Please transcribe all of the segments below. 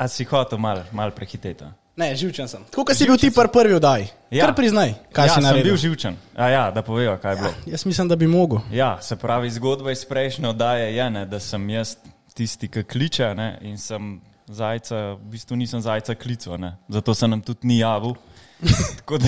a si hotel malo mal prehiteti? Ne, živčen sem. Tako kot si bil ti pri prvi oddaji. Ja. Kar priznaj, kaj ja, si sem naredil. bil živčen. A ja, da povejo, kaj je bilo. Jaz mislim, da bi mogel. Ja, se pravi, zgodba iz prejšnje oddaje je, ne, da sem jaz tisti, ki kliče ne, in sem zajca, v bistvu nisem zajca klical, ne, zato se nam tudi ni javil. Tako da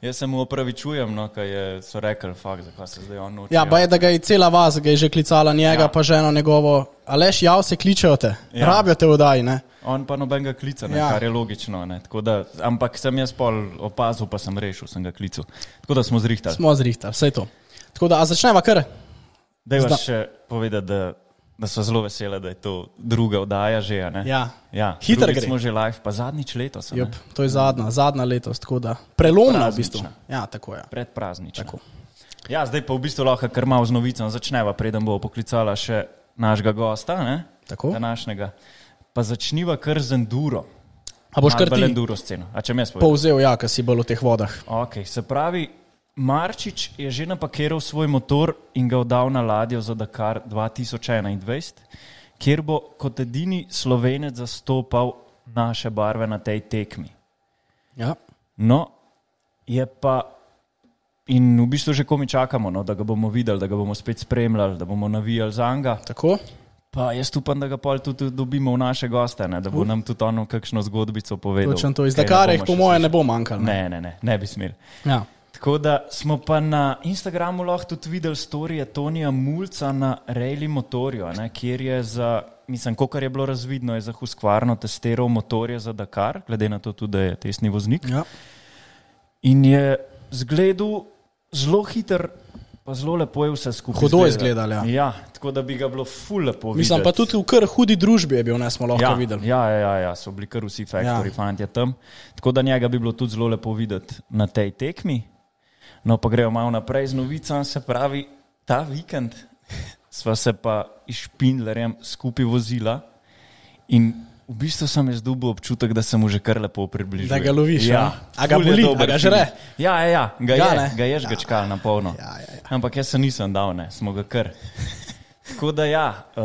jaz se mu opravičujem, no, ker je so rekli, fakt, zakaj se zdaj on noče. Ja, pa je, da ga je cela vas, ga je že klicala njega, Ja. ja. pa ženo njegovo. Aleš, jav se kličejo te, Ja. ja. rabijo te v oddaji, ne? On pa nobenega klica, ne, ja. Ja. kar je logično. Ne, tako da, ampak sem jaz pol opazil, pa sem rešil, sem ga klical. Tako da smo zrihtali. Smo zrihtali, vse to. Tako da, a začneva kar. Daj Zda- še povedati, da, da so zelo vesele, da je to druga oddaja že. Ja. ja Hitro gre. smo že live, pa zadnjič letos. Jop, to je zadnja, zadnja letos, tako da prelomna v bistvu. Ja, tako je. Predpraznično. Tako. Ja, zdaj pa v bistvu lahko kar malo z novicami začneva, preden bo poklicala še našega gosta, ne? Tako. današnjega. Pa začniva kar z enduro. A boš kar ti enduro sceno. A če me spomniš? povzel, ja, ker si bolj v teh vodah. Okay, se pravi, Marčič je že napakiral svoj motor in ga oddal na ladjo za Dakar 2021, kjer bo kot edini slovenec zastopal naše barve na tej tekmi. Ja. No, je pa. In v bistvu že komi čakamo, no, da ga bomo videli, da ga bomo spet spremljali, da bomo navijali za njega. Tako? Pa jaz upam, da ga pol tudi dobimo v naše goste, ne, da bo nam tudi ono kakšno zgodbico povedal. Točno to. Iz ne Dakara jih po še moje slišali. ne bo manjkalo. Ne, ne, ne, ne bi smeli. Ja. Tako da smo pa na Instagramu lahko tudi videli storije Tonija Mulca na Rally motorju, ne, kjer je za, mislim, kar je bilo razvidno, je za Huskvarno testiral motorje za Dakar, glede na to tudi, da je tesni voznik. Ja. In je zgledal zelo hiter, pa zelo lepo je vse skupaj. Hudo je izgledalo. izgledalo, ja. ja. Tako da bi ga bilo ful lepo videti. Mislim pa tudi v kar hudi družbi je bil, ne smo lahko ja, videli. Ja, ja, ja, ja, so bili kar vsi faktori, ja. Ja. fanti tam. Tako da njega bi bilo tudi zelo lepo videti na tej tekmi. No, pa gremo malo naprej z novicami. Se pravi, ta vikend sva se pa iz Špindlerjem skupaj vozila in v bistvu sem jaz dobil občutek, da se mu že kar lepo približuje. Da ga loviš, ja. a? A ga boli, a ga žre? Ja, ja, ja, ga, Ga, je, ne? ga je žgačkal na polno. Ja, ja, ja. Ampak jaz se nisem dal, ne, smo ga kar. Tako da ja, uh,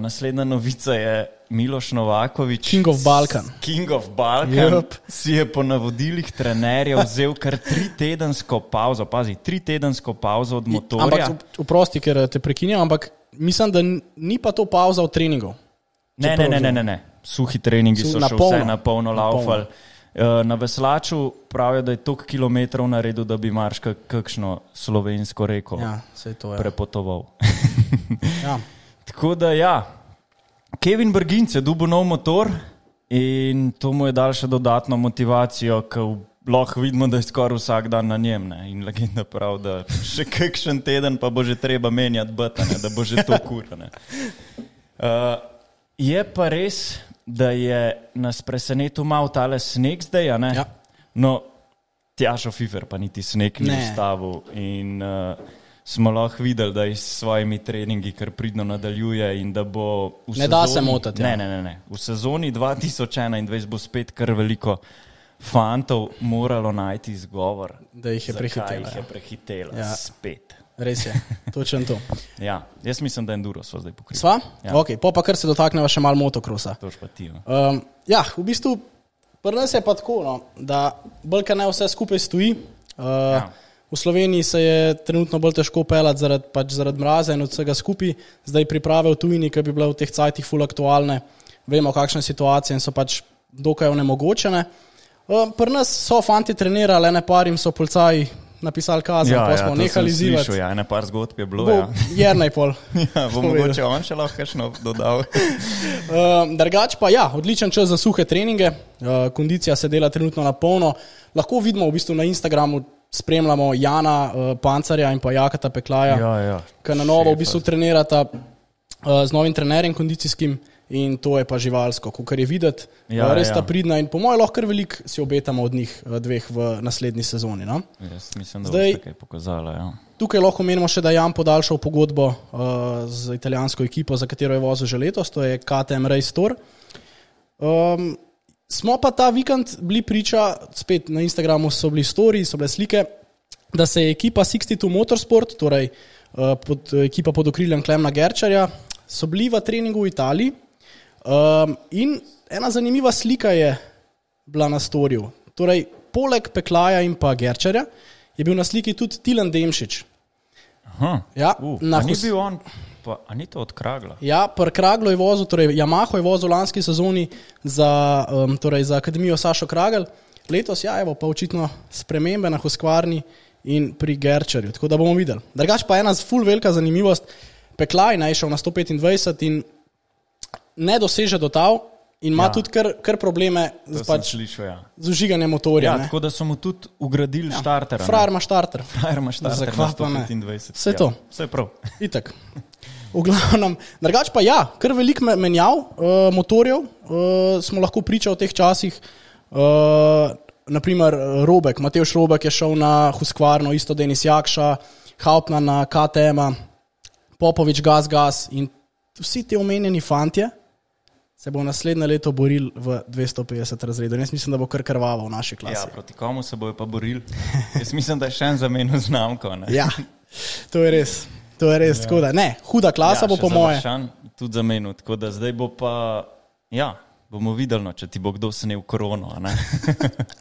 naslednja novica je Miloš Novakovič. King of Balkan. King of Balkan Yep. si je po navodilih trenerja vzel kar tri tedensko pauzo, pazi, tri tedensko pauzo od motorja. Ampak oprosti, ker te prekinjam, ampak mislim, da ni pa to pauza od treningov. Ne, ne, ne, ne, ne, ne. Suhi treningi so na še polno. vse na polno Na polno. laufali. Eh, Na veslaču pravijo, da je toliko kilometrov naredil, da bi marš kak- kakšno slovensko reko Ja, to je. prepotoval. Ja. Tako da ja, Kevin Brginc je dubo nov motor in to mu je dal še dodatno motivacijo, ker lahko vidimo, da je skoraj vsak dan na njem. Ne? In legenda pravi, da še kakšen teden pa bo že treba menjati butane, da bo že to kurane. Uh, je pa res, da je nas presenetil malo tale sneg zdaj, ne? Ja. No, Tjašo Fifer pa niti sneg ni Ne. ustavil in uh, smo lahko videli, da je s svojimi treningi kar pridno nadaljuje in da bo v Ne da se motiti, Ne, ja. ne, ne, ne. V sezoni 2021 bo spet kar veliko fantov moralo najti izgovor, Da jih je prehitela, Jih je ja. prehitela Ja. spet. Res je, točno to. Ja, jaz mislim, da je Enduro so zdaj pokrili. Sva? Ja. Ok, pa, pa kar se dotakneva še malo motokrosa. To je pa ti. Um, ja, v bistvu pri nas je pa tako, no, da bolj kaj ne vse skupaj stoji. Uh, Ja. V Sloveniji se je trenutno bolj težko pelati zaradi, pač zaradi mraza in od vsega skupaj. Zdaj priprave v tujini, ki bi bile v teh cajtih ful aktualne, vemo, kakšne situacije in so pač dokaj onemogočene. Uh, pri nas so fanti trenirali, ne par jim so policaji napisali kazen, ja, pa smo to nehali zivati. Ja, ene par zgodb je bilo. Bo, Ja. Jernaj pol. Ja, bo povedal. mogoče on še lahko kakšno dodal. Uh, drugač pa ja, odličen čas za suhe treninge, uh, kondicija se dela trenutno na polno. Lahko vidimo v bistvu na Instagramu, spremljamo Jana uh, Pancarja in pa Jakata Peklaja, ja, ja. ki na novo v bistvu trenirata uh, z novim trenerjem kondicijskim in to je pa živalsko, kot je videti. Ja, Ja, res ja. sta pridna in po mojem lahko veliko si obetamo od njih uh, dveh v naslednji sezoni. No? Jaz mislim, da Zdaj- bo nekaj pokazala. Ja. Tukaj lahko menimo še, da je Jan podaljšal pogodbo uh, z italijansko ekipo, za katero je vozil že letos, to je KTM Race Tour. Um, smo pa ta vikend bili priča, spet na Instagramu so bili storiji, so bile slike, da se je ekipa 62 Motorsport, torej uh, pod, ekipa pod okriljem Klemna Gerčarja, so bili v treningu v Italiji. Um, in ena zanimiva slika je bila na storju. Torej, poleg Peklaja in pa Gerčerja je bil na sliki tudi Tilan Demšič. Aha. Ja, Uh, na a ni bil on, pa, ni to od Kragla? Ja, Prkraglo je vozil, torej Yamaha je vozil lanski sezoni za, um, torej za Akademijo Sašo Kragel, letos ja, evo, pa očitno spremembe na Huskvarni in pri Gerčerju. Tako da bomo videli. Drugač pa ena full velika zanimivost. Peklaj naj šel na 125 in ne doseže do tav in ima Ja. tudi kar, kar probleme To z, pač, slišal, ja. z užiganjem motorja. Ja, ne. tako da so mu tudi ugradili ja. štarter. Frajer ima štarter. Frajer ima štarter. Zakva na pa ne? 125. Vse to. Ja, vse prav. Itak. V glavnem, drugač pa ja, kar veliko me- menjav uh, motorjev uh, smo lahko priča v teh časih. Uh, naprimer, Robek, Matejš Robek je šel na Huskvarno, isto Denis Jakša, Hauptmann na KTM, Popovič, Gas, Gas in vsi ti omenjeni fantje se bo naslednje leto borili v 250 razredu. Jaz mislim, da bo kar krvavo v naši klasi. Ja, proti komu se bojo pa borili? Jaz mislim, da je še en zamenil znamko. Ne? Ja, to je res. To je res. Ja. Da, ne, huda klasa ja, bo po moje. Lašan Tudi zamenil. Tako da zdaj bo pa, ja, bomo videli, no, če ti bo kdo snil korono. a ne.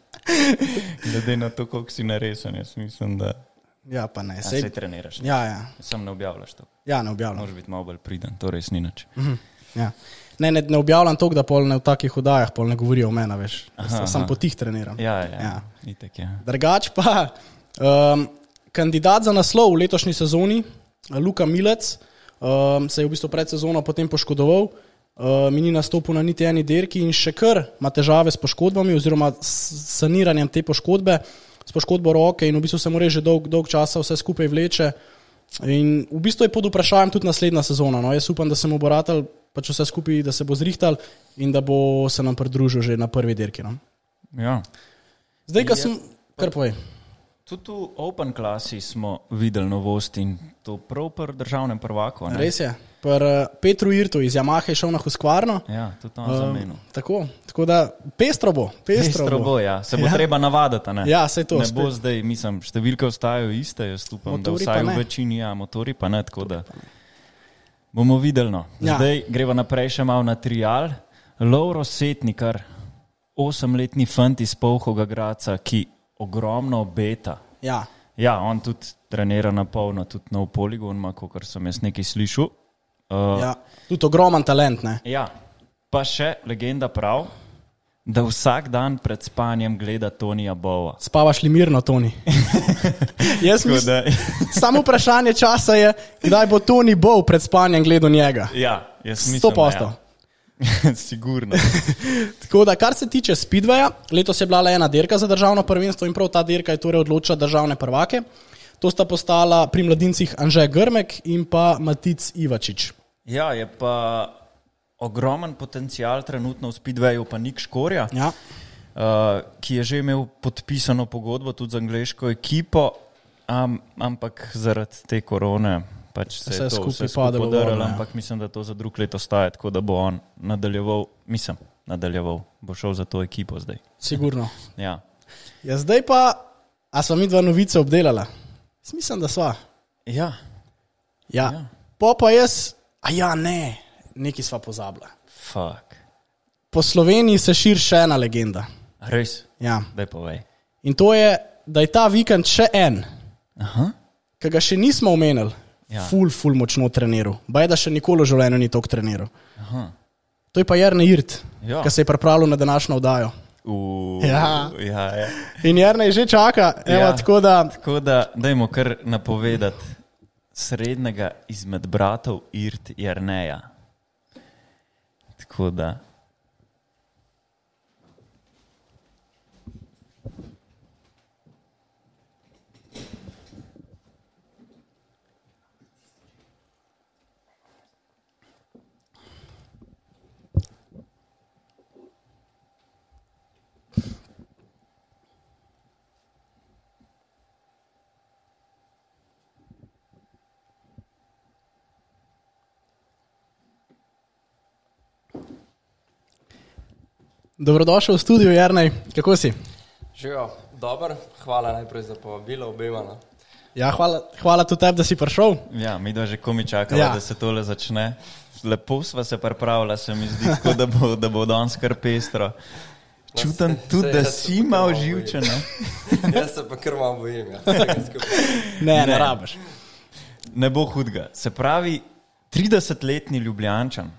Glede na to, koliko si naresen, jaz mislim, da Ja, pa ne. ja, Sej, se treniraš. ja, ja. Sam ne objavljaš to. ja, ne objavljam. Moraš biti malo bolj priden, to res ni nič. Ja. Ne, ne, ne objavljam to, da pol ne v takih oddajah pol ne govorijo o meni več. Aha, Sam aha. potih treniram. Ja, ja, Ja. ja. Itek, ja. Drugač pa um, kandidat za naslov v letošnji sezoni, Luka Milec, um, se je v bistvu pred sezono potem poškodoval. Uh, mi ni nastopil na niti eni dirki in še kar ima težave s poškodbami oziroma s saniranjem te poškodbe, s poškodbo roke in v bistvu se mora že dolg, dolg časa vse skupaj vleče. In v bistvu je pod vprašanjem tudi naslednja sezona. No. Jaz upam, da se mu bo ratal pač vse skupaj, da se bo zrihtal in da bo se nam pridružil že na prvi dirki. No. ja. Zdaj, ko Je- sem, kar povej. Tudi v Open klasi smo videli novost in to prav pri državnem prvaku. ne? Res je. Pr, uh, Petru Irtu iz Yamaha je šel na Huskvarno. Ja, tudi on Um, zamenil. tako, tako da pestro bo. Pestro, Pestro bo, ja. se bo ja. treba navaditi. a Ne? Ja, saj to, Ne bo zdaj, mislim, številke ostajajo iste, jaz upam, Motorji da pa vsaj v ne. večini, ja, motori pa ne. Tako da bomo videli. No. Ja. Zdaj greva naprej še malo na trial. Lauro Setnikar, osemletni fant iz Polhoga Graca, ki ogromno obeta. Ja. Ja, on tudi trenira na polno, tudi nov poligon, ima, kot sem jaz nekaj slišal. Uh, Ja. Tudi ogromen talent. Ne? Ja, pa še legenda prav, da vsak dan pred spanjem gleda Tonija Bova. Spavaš li mirno, Toni? Jaz mislim, da, samo vprašanje časa je, kdaj bo Toni Bow pred spanjem gledal njega. ja, jaz mislim, Sto posto. Ja. Sigurno. Tako da, kar se tiče Speedwaya, letos je bila le ena dirka za državno prvenstvo in prav ta dirka je torej odločila državne prvake. To sta postala pri mladincih Anžej Grmek in pa Matic Ivačič. Ja, je pa ogromen potencial trenutno v Speedwayu, pa Nik Škorja, Ja. uh, ki je že imel podpisano pogodbo tudi z angliško ekipo, um, ampak zaradi te korone pač se Vse je to vse skupaj podarilo, ja. ampak mislim, da to za drug let ostaje, tako da bo on nadaljeval, mislim, nadaljeval, bo šel za to ekipo zdaj. Sigurno. Ja. Ja, zdaj pa, a smo mi dva novice obdelala? Jaz Mislim, da sva. Ja. Ja. Ja. ja. Po pa jaz, a ja, ne, nekaj sva pozabila. Fuck. Po Sloveniji se širi še ena legenda. Res, Ja. daj povej. In to je, da je ta vikend še en, ki ga še nismo omenili, Ja. ful, ful močno treniral. Baj da še nikoli v življenju ni tako treniral. Aha. To je pa Jrnej Irt, Ja. ki se je pripravljal na današnjo oddajo. Uh, Ja. ja, ja. In Jrnej že čaka, evo, Ja. tako da Tako da, dajmo kar napovedati srednjega izmed bratov Irt Jrneja. Tako dobrodošel v studio, Jrnej, kako si? Živijo, dobro, hvala najprej za povabilo obema. no. Ja, hvala, hvala tudi tebi, da si prišel. Ja, mi dva že komi čakamo, Ja. da se tole začne. Lepo sva se pripravila, se mi zdi, tako, da bo, da bo danes kar pestro. Čutim tudi, da si malo živčen. Jaz se pa kar malo bojim. Ja. ne, Ne. ne rabiš. Ne bo hudega. Se pravi, 30-letni ljubljančan.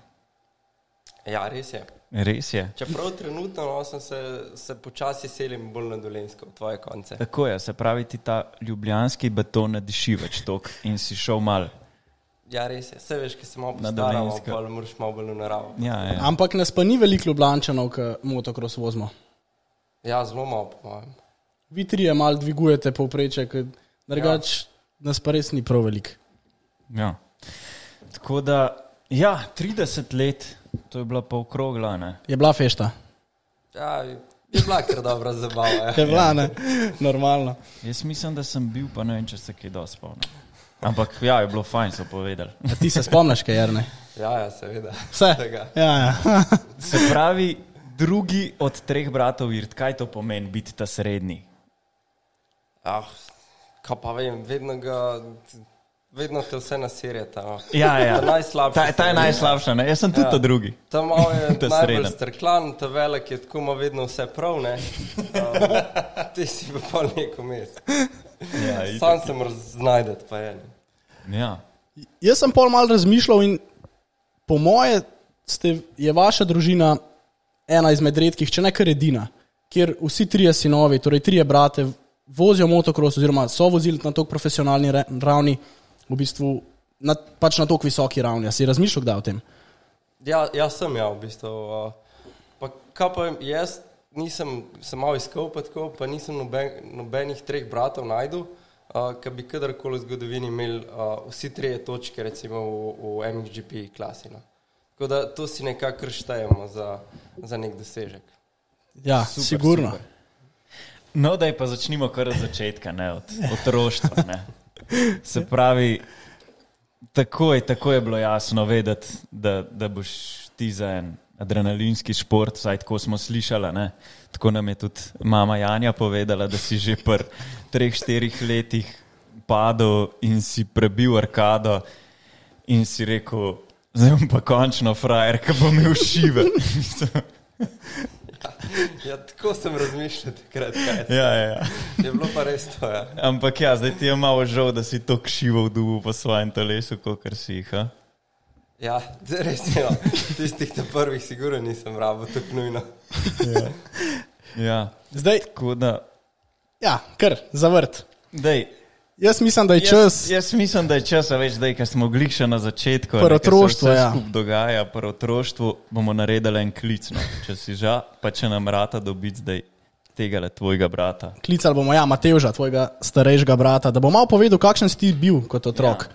ja, res je. Res je. Čeprav trenutno no, sem se, se počasi selim bolj na dolensko, v tvoje konce. Tako je, se pravi, ti ta ljubljanski beton ne diši več tok in si šel mal. Ja, res je. Vse veš, ki se malo postaramo, pa moraš malo bolj v naravo. Ja, ja. Ampak nas pa ni veliko ljubljančanov, ki motokros vozimo. Ja, zelo malo, po mojem. Vi trije mal dvigujete povprečje, ker drugač nas pa res ni prav veliko. ja. Tako da, ja, 30 let, to je bila pa okrogla. Ne? Je bila fešta. Ja, je bila kar dobra zabava. Ja. Je bila, ne? Normalno. Jaz mislim, da sem bil, pa ne vem, če se kaj dosti spomnim. Ampak ja, je bilo fajn, so povedali. A ti se spomniš, kaj je ne? ja, ja, seveda. Vse. Ja, ja. Se pravi, drugi od treh bratov Irt, kaj to pomeni biti ta srednji? Ah, kaj pa vem, vedno ga. Vedno te vse nasirjata. No. Ja, ja. Ta Ta, ta je najslabša, ne? jaz sem tudi ja. Ta drugi. Ta malo je najbolj strklan, ta velik je tako, ima vedno vse prav, ne. Um, ti si pa pol neko mes. Ja. Sam se moraš znajdeti, pa je. ne. ja. Jaz sem pol mal razmišljal in po moje ste, je vaša družina ena izmed redkih, če ne kar edina, kjer vsi trije sinovi, torej trije brate, vozijo motokros oziroma so vozili na tako profesionalni re- ravni, v bistvu na, pač na tako visoki ravni. Si razmišljal kdaj o tem? Ja, jaz sem ja, v bistvu. Uh, pa kaj pa jaz nisem, sem malo iskal, pa, tako, pa nisem noben, nobenih treh bratov najdel, uh, ki bi kadarkoli v zgodovini imeli uh, vsi trije točke, recimo v, v MXGP klasi. No. Tako da to si nekako štejemo za, za nek dosežek. Ja, Super, sigurno. super. No, da pa začnimo kar od začetka, ne od otroštva. Ne. Se pravi, takoj, takoj je bilo jasno vedeti, da, da boš ti za en adrenalinski šport, vsaj tako smo slišali. Ne. Tako nam je tudi mama Janja povedala, da si že pri treh, štirih letih padel in si prebil arkado in si rekel, zdaj bom pa končno frajer, ki bo imel šive. Ja, tako sem razmišljal takrat. kaj je. ja, ja. Je bilo pa res to. Ja. Ampak ja, zdaj ti je malo žal, da si to kšivo v duhu po svojem telesu, kot si jih. a? Ja, res je. No. Tistih ta prvih, sigurno nisem rabo tako nujno. Ja, Zdaj, tako da. ja, kar, zavrt. Dej, Jaz mislim, da je jaz, čas. jaz mislim, da je čas, več, da ker smo glih še na začetku. Vse ja. skupaj dogaja, pri otroštvu bomo naredili en klic. No. Če si žal, pa če nam rata dobiti zdaj tega le tvojega brata. Klicali bomo, ja, Matevža, tvojega starejšega brata, da bo malo povedal, kakšen si ti bil kot otrok. Ja.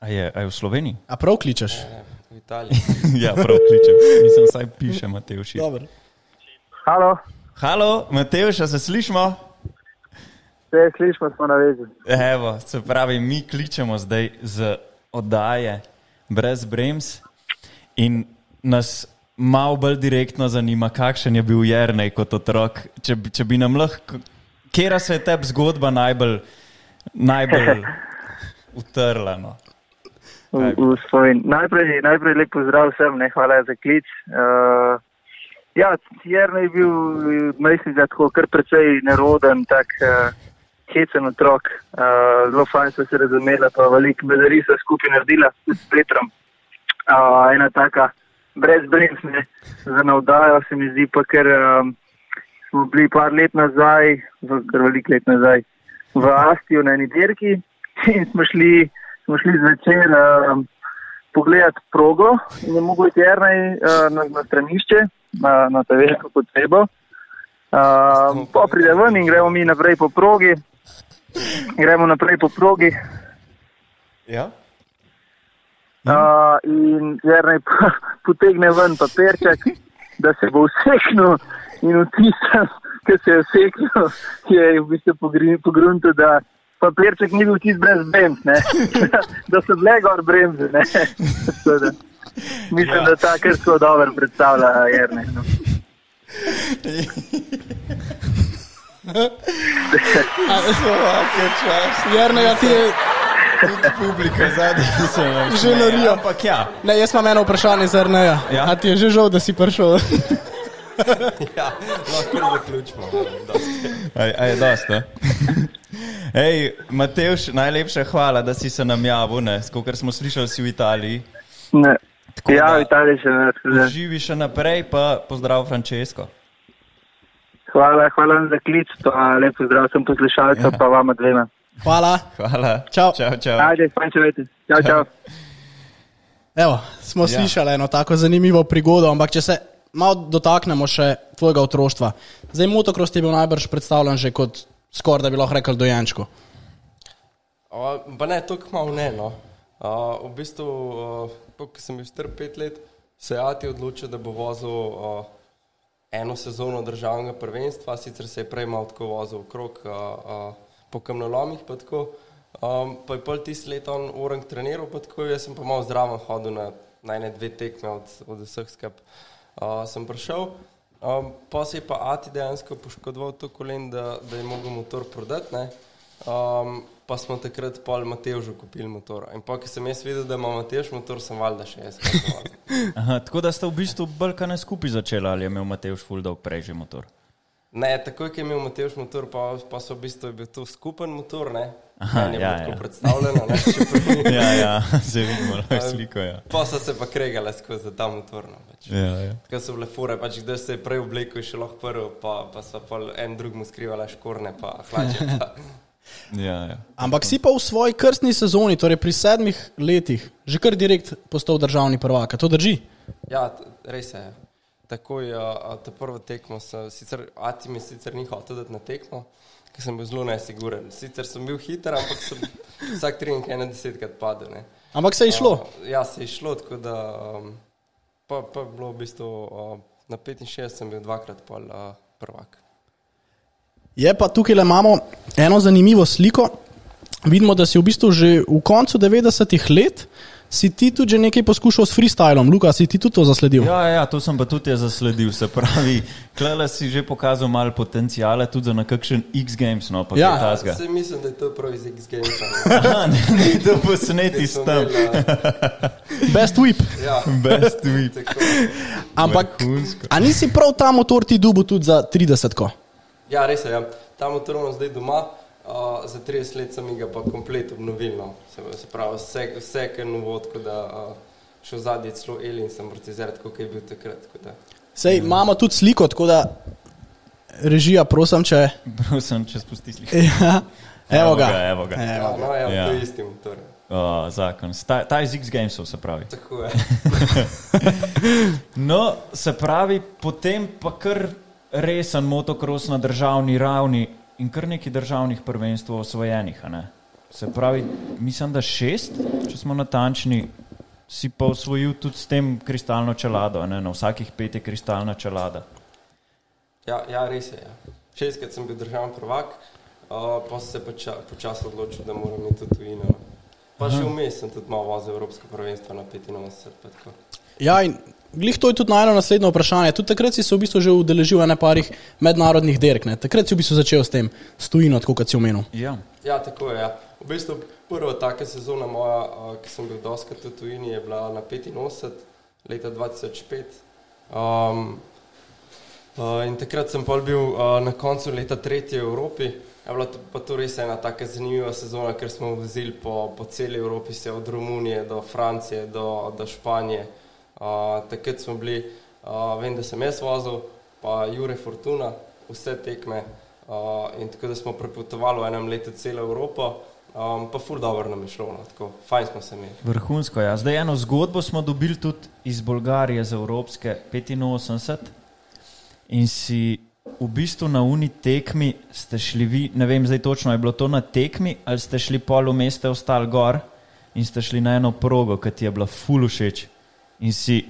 A je, a je v Sloveniji? A prav kličeš? V Italiji. ja, prav kličem. Mislim, saj piše Matevši. Dobro. Halo, Halo, Matevš, a se slišmo? vse slišimo, smo na vezi. Evo, se pravi, mi kličemo zdaj z oddaje brez brems in nas malo bolj direktno zanima, kakšen je bil Jrnej kot otrok. Če, če bi nam lahko, kera se je tebi zgodba najbolj, najbolj utrla. No? V, v Sloveniji. Najprej, najprej lep pozdrav vsem, ne hvala za klic. Uh, ja, Jrnej je bil, mislim, da tako kar precej neroden, tak uh, hecen otrok. Uh, zelo fajn so se razumela, pa veliko bedari so skupaj naredila s Petrom. Uh, ena taka brezbremsne za navdajo se mi zdi, pa ker um, smo bili par let nazaj, v- kar veliko let nazaj, v Astiju na eni dirki in smo šli, smo šli zvečer um, pogledati progo in je iti Jrnej uh, na, na stranišče, na, na ta veliko potrebo. Uh, pa pride ven in gremo mi naprej po progi. Gremo naprej po progi Ja? uh, in Jrnej pa potegne ven papirček, da se bo useknil in vtisnil, ki se je useknil, je v bistvu pogruntil, da papirček ni bil čist brez bremz, ne. da so bile gor bremze. Tako Mislim, Ja. da ta kar zelo dobro predstavlja Jrnej. No. Jernega ti je Publika zadnji se je Že norijo. Ampak ja, Ne, jaz imam eno vprašanje za Rneja. Ja. A ti je že žal, da si prišel? Ja, lahko zaključimo. dosti. aj, aj je dosta. Ej, Matevš, najlepša hvala, da si se nam javil, ne, skoro smo slišali, si v Italiji. Ne. Tako Ja, v Italiji še da- Živi še naprej, pa pozdrav Francesco. Hvala, hvala za klic, pa lepo zdrav sem poslušalcem, Ja. pa vama dvema. Hvala. Hvala. Čau. Čau, čau. Ajde, fajn če veste. Čau, čau. Evo, smo Ja. slišali eno tako zanimivo prigodo, ampak če se malo dotaknemo še tvojega otroštva. Zdaj, motocross ti je bil najbrž predstavljen že kot skoraj, da bi lahko rekel, dojenčko. Pa ne, tako malo ne. No. A, v bistvu, a, ko sem bil star pet let, se je Ati odločil, da bo vozil a, eno sezono državnega prvenstva, sicer se je prej malo tako vozil okrog a, a, po kamnolomih. Pa, tako. um, pa je pol tisti let on orang treniral, pa tako jaz sem pa malo zdravo hodil na najne dve tekme od, od vseh skup. Uh, sem prišel, um, pa se je pa Ati dejansko poškodoval to kolen, da, da je mogel motor prodati. ne. Um, pa smo takrat pol Matežu kupili motor. In pa, ko sem jaz videl, da ima Matež motor, sem valjda še jaz. Aha, tako da ste v bistvu brkane skupaj začeli, ali je imel Matevš Fuldov prej že motor? Ne, takoj, ko je imel Matež motor, pa, pa so v bistvu je bil to skupen motor, ne? Aha, je ja, ja. predstavljeno, ne? Ja, ja, se vidimo, lahko sliko. Ja. Pa so se pa kregale skozi ta motor. No, pač. Ja, ja. Tako so bile fure, pač kdo se je prej oblekel, še lahko prvo, pa, pa so pa en drugemu skrivali škorne, pa hlače. Pa. Ja, ja. Ampak si pa v svoji krstni sezoni, torej pri sedmih letih, že kar direkt postal državni prvak. To drži. Ja, res je. Takoj, a, a, ta prvo tekmo, sem, sicer Ati mi sicer ni hotel dati na tekmo, ker sem bil zelo nesiguren. Sicer sem bil hiter, ampak sem vsak trening ena desetkrat padel. Ne. Ampak se je šlo. A, ja, se je šlo, tako da um, pa, pa bilo v bistvu a, na 65 sem bil dvakrat pol a, prvak. Je pa tukaj le imamo eno zanimivo sliko. Vidimo, da si v bistvu že v koncu 90-ih let, si ti tudi že nekaj poskušal s freestylom. Luka, si ti tudi to zasledil? Ja, ja, to sem pa tudi zasledil. Se pravi, klele si že pokazal malo potencijale tudi za na kakšen X-Games, no pa Ja. tasga. Se mislim, da je to prav iz X-Games. Aha, ne, ne, to posneti s tem. Best whip. Ja, Best tako. Ampak, a nisi prav ta motor ti dubu tudi za 30? Ja, res je. Ja. Ta motor imam zdaj doma, uh, za 30 let sem ga pa komplet obnovil. No. Se, se pravi, vse, vse kar novo, tako da uh, še v zadnji celo Eli in sem amortiziral, kot je bil takrat. tako. Sej, imamo tudi sliko, tako da režija, prosim, če. Prosim, če spusti sliko. Ja, evo ga. Evo ga. Ja, no, ja, Ja. ja. to je isti motor. O, zakon. Ta, ta iz X-Gamesov se pravi. Tako je. No, se pravi, potem pa kar resen motocross na državni ravni in kar nekaj državnih prvenstv osvojenih. a ne? Se pravi, mislim, da šest, če smo natančni, si pa osvojil tudi s tem kristalno čelado, a ne? na vsakih pet je kristalna čelada. Ja, ja res je. Ja. Šestkrat sem bil državni prvak, uh, pa sem se poča, počasi odločil, da moram iti v tujino. no. Pa še vmes sem tudi malo vozil Evropsko prvenstvo na 85. pa tako. Ja, in glih to je tudi najno naslednje vprašanje. Tudi takrat si se v bistvu že udeležil ene parih mednarodnih derk. Ne? Takrat si v bistvu začel s tem, stojino, tako kot si omenil. Ja. Ja, tako je. Ja. V bistvu prva taka sezona moja, ki sem bil doskrat v tujini, je bila na 85, leta 2005. Um, in takrat sem pol bil na koncu leta tretji v Evropi. Je bila to, pa to res ena taka zanimiva sezona, ker smo vozili po, po celi Evropi, se od Romunije do Francije do, do Španije. Uh, takrat smo bili, uh, vem, da sem jaz vozil, pa Jure Fortuna, vse tekme. Uh, in tako da smo prepotovali v enem letu celo Evropo, um, pa ful dobro nam je šlo, no, tako fajn smo se imeli. Vrhunsko. Ja. Zdaj eno zgodbo smo dobili tudi iz Bolgarije za Evropske 85 in si v bistvu na uni tekmi ste šli vi, ne vem zdaj točno, je bilo to na tekmi ali ste šli pol v meste ostal gor in ste šli na eno progo, ki ti je bila ful všeč in si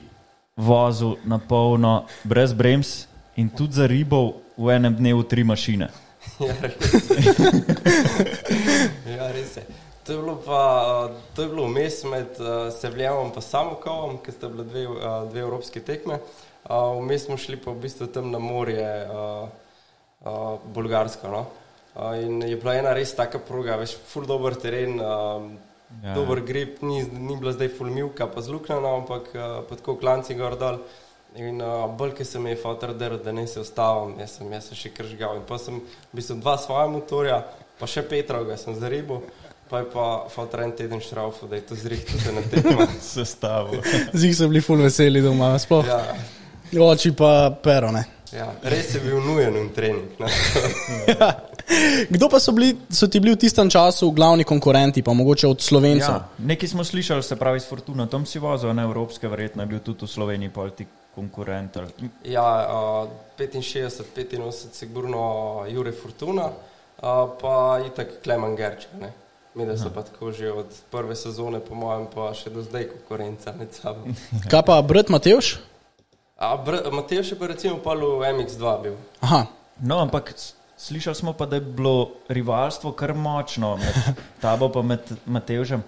vozil na polno, brez brems in tudi za ribov v enem dnevu tri mašine. Ja, res je. ja, res je. To je bilo pa to je bilo vmes med uh, Sevljevom in Samokovom, ki sta bile dve, uh, dve evropske tekme. Uh, vmes smo šli pa v bistvu tam na morje, uh, uh, Bolgarsko. No? Uh, in je bila ena res taka proga, veš, full dober teren, uh, Ja. dober grip, ni, ni bila zdaj full milka, pa zluknjena, ampak uh, pa tako klanci gor dol. In uh, bolj, ki se mi je fotor delal, da ne se ustavim, jaz sem, jaz sem še kržgal. In pa sem v bistvu dva svoja motorja, pa še Petrovega sem zaribil, pa je pa fotor en teden šraufo, da je to zrihtel na tekmo. Sestavo. Zig so bili ful veseli doma, sploh. Ja, Oči pa pero, ne. Ja, res je bil nujen un trening. No. Kdo pa so, bili, so ti bili v tistem času glavni konkurenti, pa mogoče od Slovencev? Ja, nekaj smo slišali, se pravi, s Fortuna, tam si vozil, ne evropske, verjetno je bil tudi v Sloveniji, pa ti konkurent. Ja, uh, 65, 85, sigurno Jure Fortuna, uh, pa itak Klemen Gerček. Ne? Mi da so pa tako že od prve sezone, po mojem, pa še do zdaj konkurenca med sabo. Kaj pa brat Matevš? A Matej še pa recimo pa v MX2 bil. Aha, No, ampak slišali smo pa, da je bilo rivalstvo kar močno med tabo pa med Matevžem.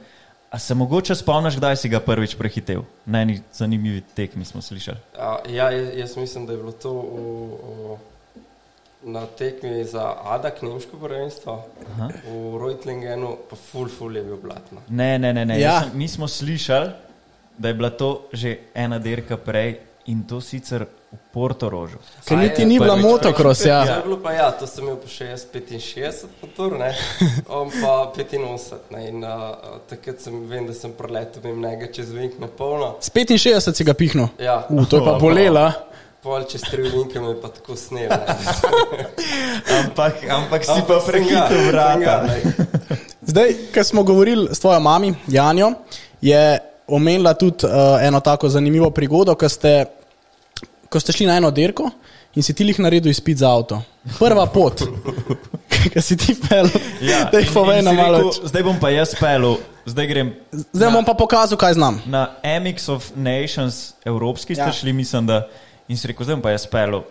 A se mogoče spomniš, kdaj si ga prvič prehitel? Na eni zanimivi tekmi smo slišali. A, ja, jaz, mislim, da je bilo to v, v, na tekmi za Adak, nemško prvenstvo, Aha. v Reutlingenu, pa full, full je bil blatno. Ne, ne, ne. ne. Ja. Sem, mi smo slišali, da je bila to že ena dirka prej in to sicer v Portorožu. ker niti ni bila prvič motocross, Ja. ja. Bilo pa ja, to sem imel pa še jaz 65 motor, ne, on pa 85. Ne, in uh, takrat sem, vem, da sem preletel vem, njega čez vink na polno. S 65 si ga pihnil. Ja, U, to je pa bolela. pol čez tri vinke me je pa tako snel. ne. Ampak, ampak si Ampak pa prehitel ga, vrata. Zdaj, ko smo govorili s tvojo mami, Janjo, je omenila tudi uh, eno tako zanimivo prigodo, ko ste, ko ste šli na eno dirko in si ti jih naredil izpit za avto. Prva pot, ki si ti pel, Ja, da jih povej na malo. rekel, Zdaj bom pa jaz pelil, zdaj grem Zdaj bom pa pokazal, kaj znam. na MX of Nations, evropski ste Ja. šli, mislim, da. In si rekel, zdaj bom pa jaz pelil.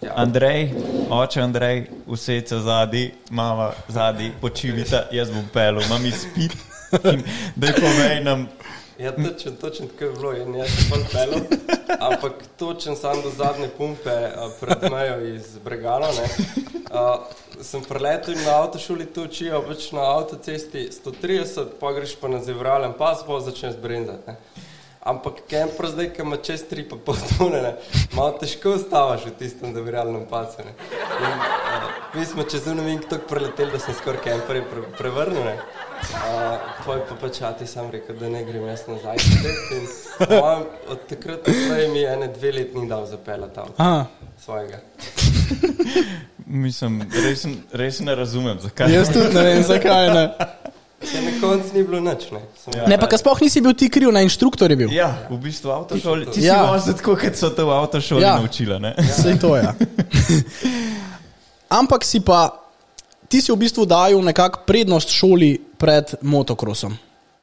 Ja. Andrej, oče Andrej, vse se zadnji, mama zadnji, počivita, jaz bom pelil, imam izpit. In Da je povej nam, Ja, točen, točen tako je bilo in jaz sem pol pelil, ampak točen sam do zadnje pumpe a, pred mejo iz Bregana. Ne, a, sem preletel in na avtošoli to učijo, pač na avtocesti 130, pa greš pa na zevralen pas, pa začneš brenzati. Ampak kemper zdaj, ki ima čez tri pa pol tone, ne, malo težko ostavaš v tistem zaviralnem pasu. In, a, Mi smo čez unovink tako preleteli, da sem skoraj kemperje pre, prevrnil. Ne. Uh, Poj pa pač ati sam rekel, da ne grem jaz nazaj. mojem, Od takrat naprej mi je ene dve leti ni dal zapeljati avto Aha, svojega. mislim, res, res ne razumem, zakaj. jaz tudi ne vem, zakaj ne. Ja, na koncu ni bilo nič. Ne, Sem, Ja. Ne, pa sploh nisi bil ti kriv, na inštruktor je bil. Ja, v bistvu avtošoli. Ti si Ja. ja. vozil tako, kot so te v avtošoli Ja. ja. naučila. Ne? Vse to je. Ampak si pa, ti si v bistvu dajal nekako prednost šoli pred motokrosom.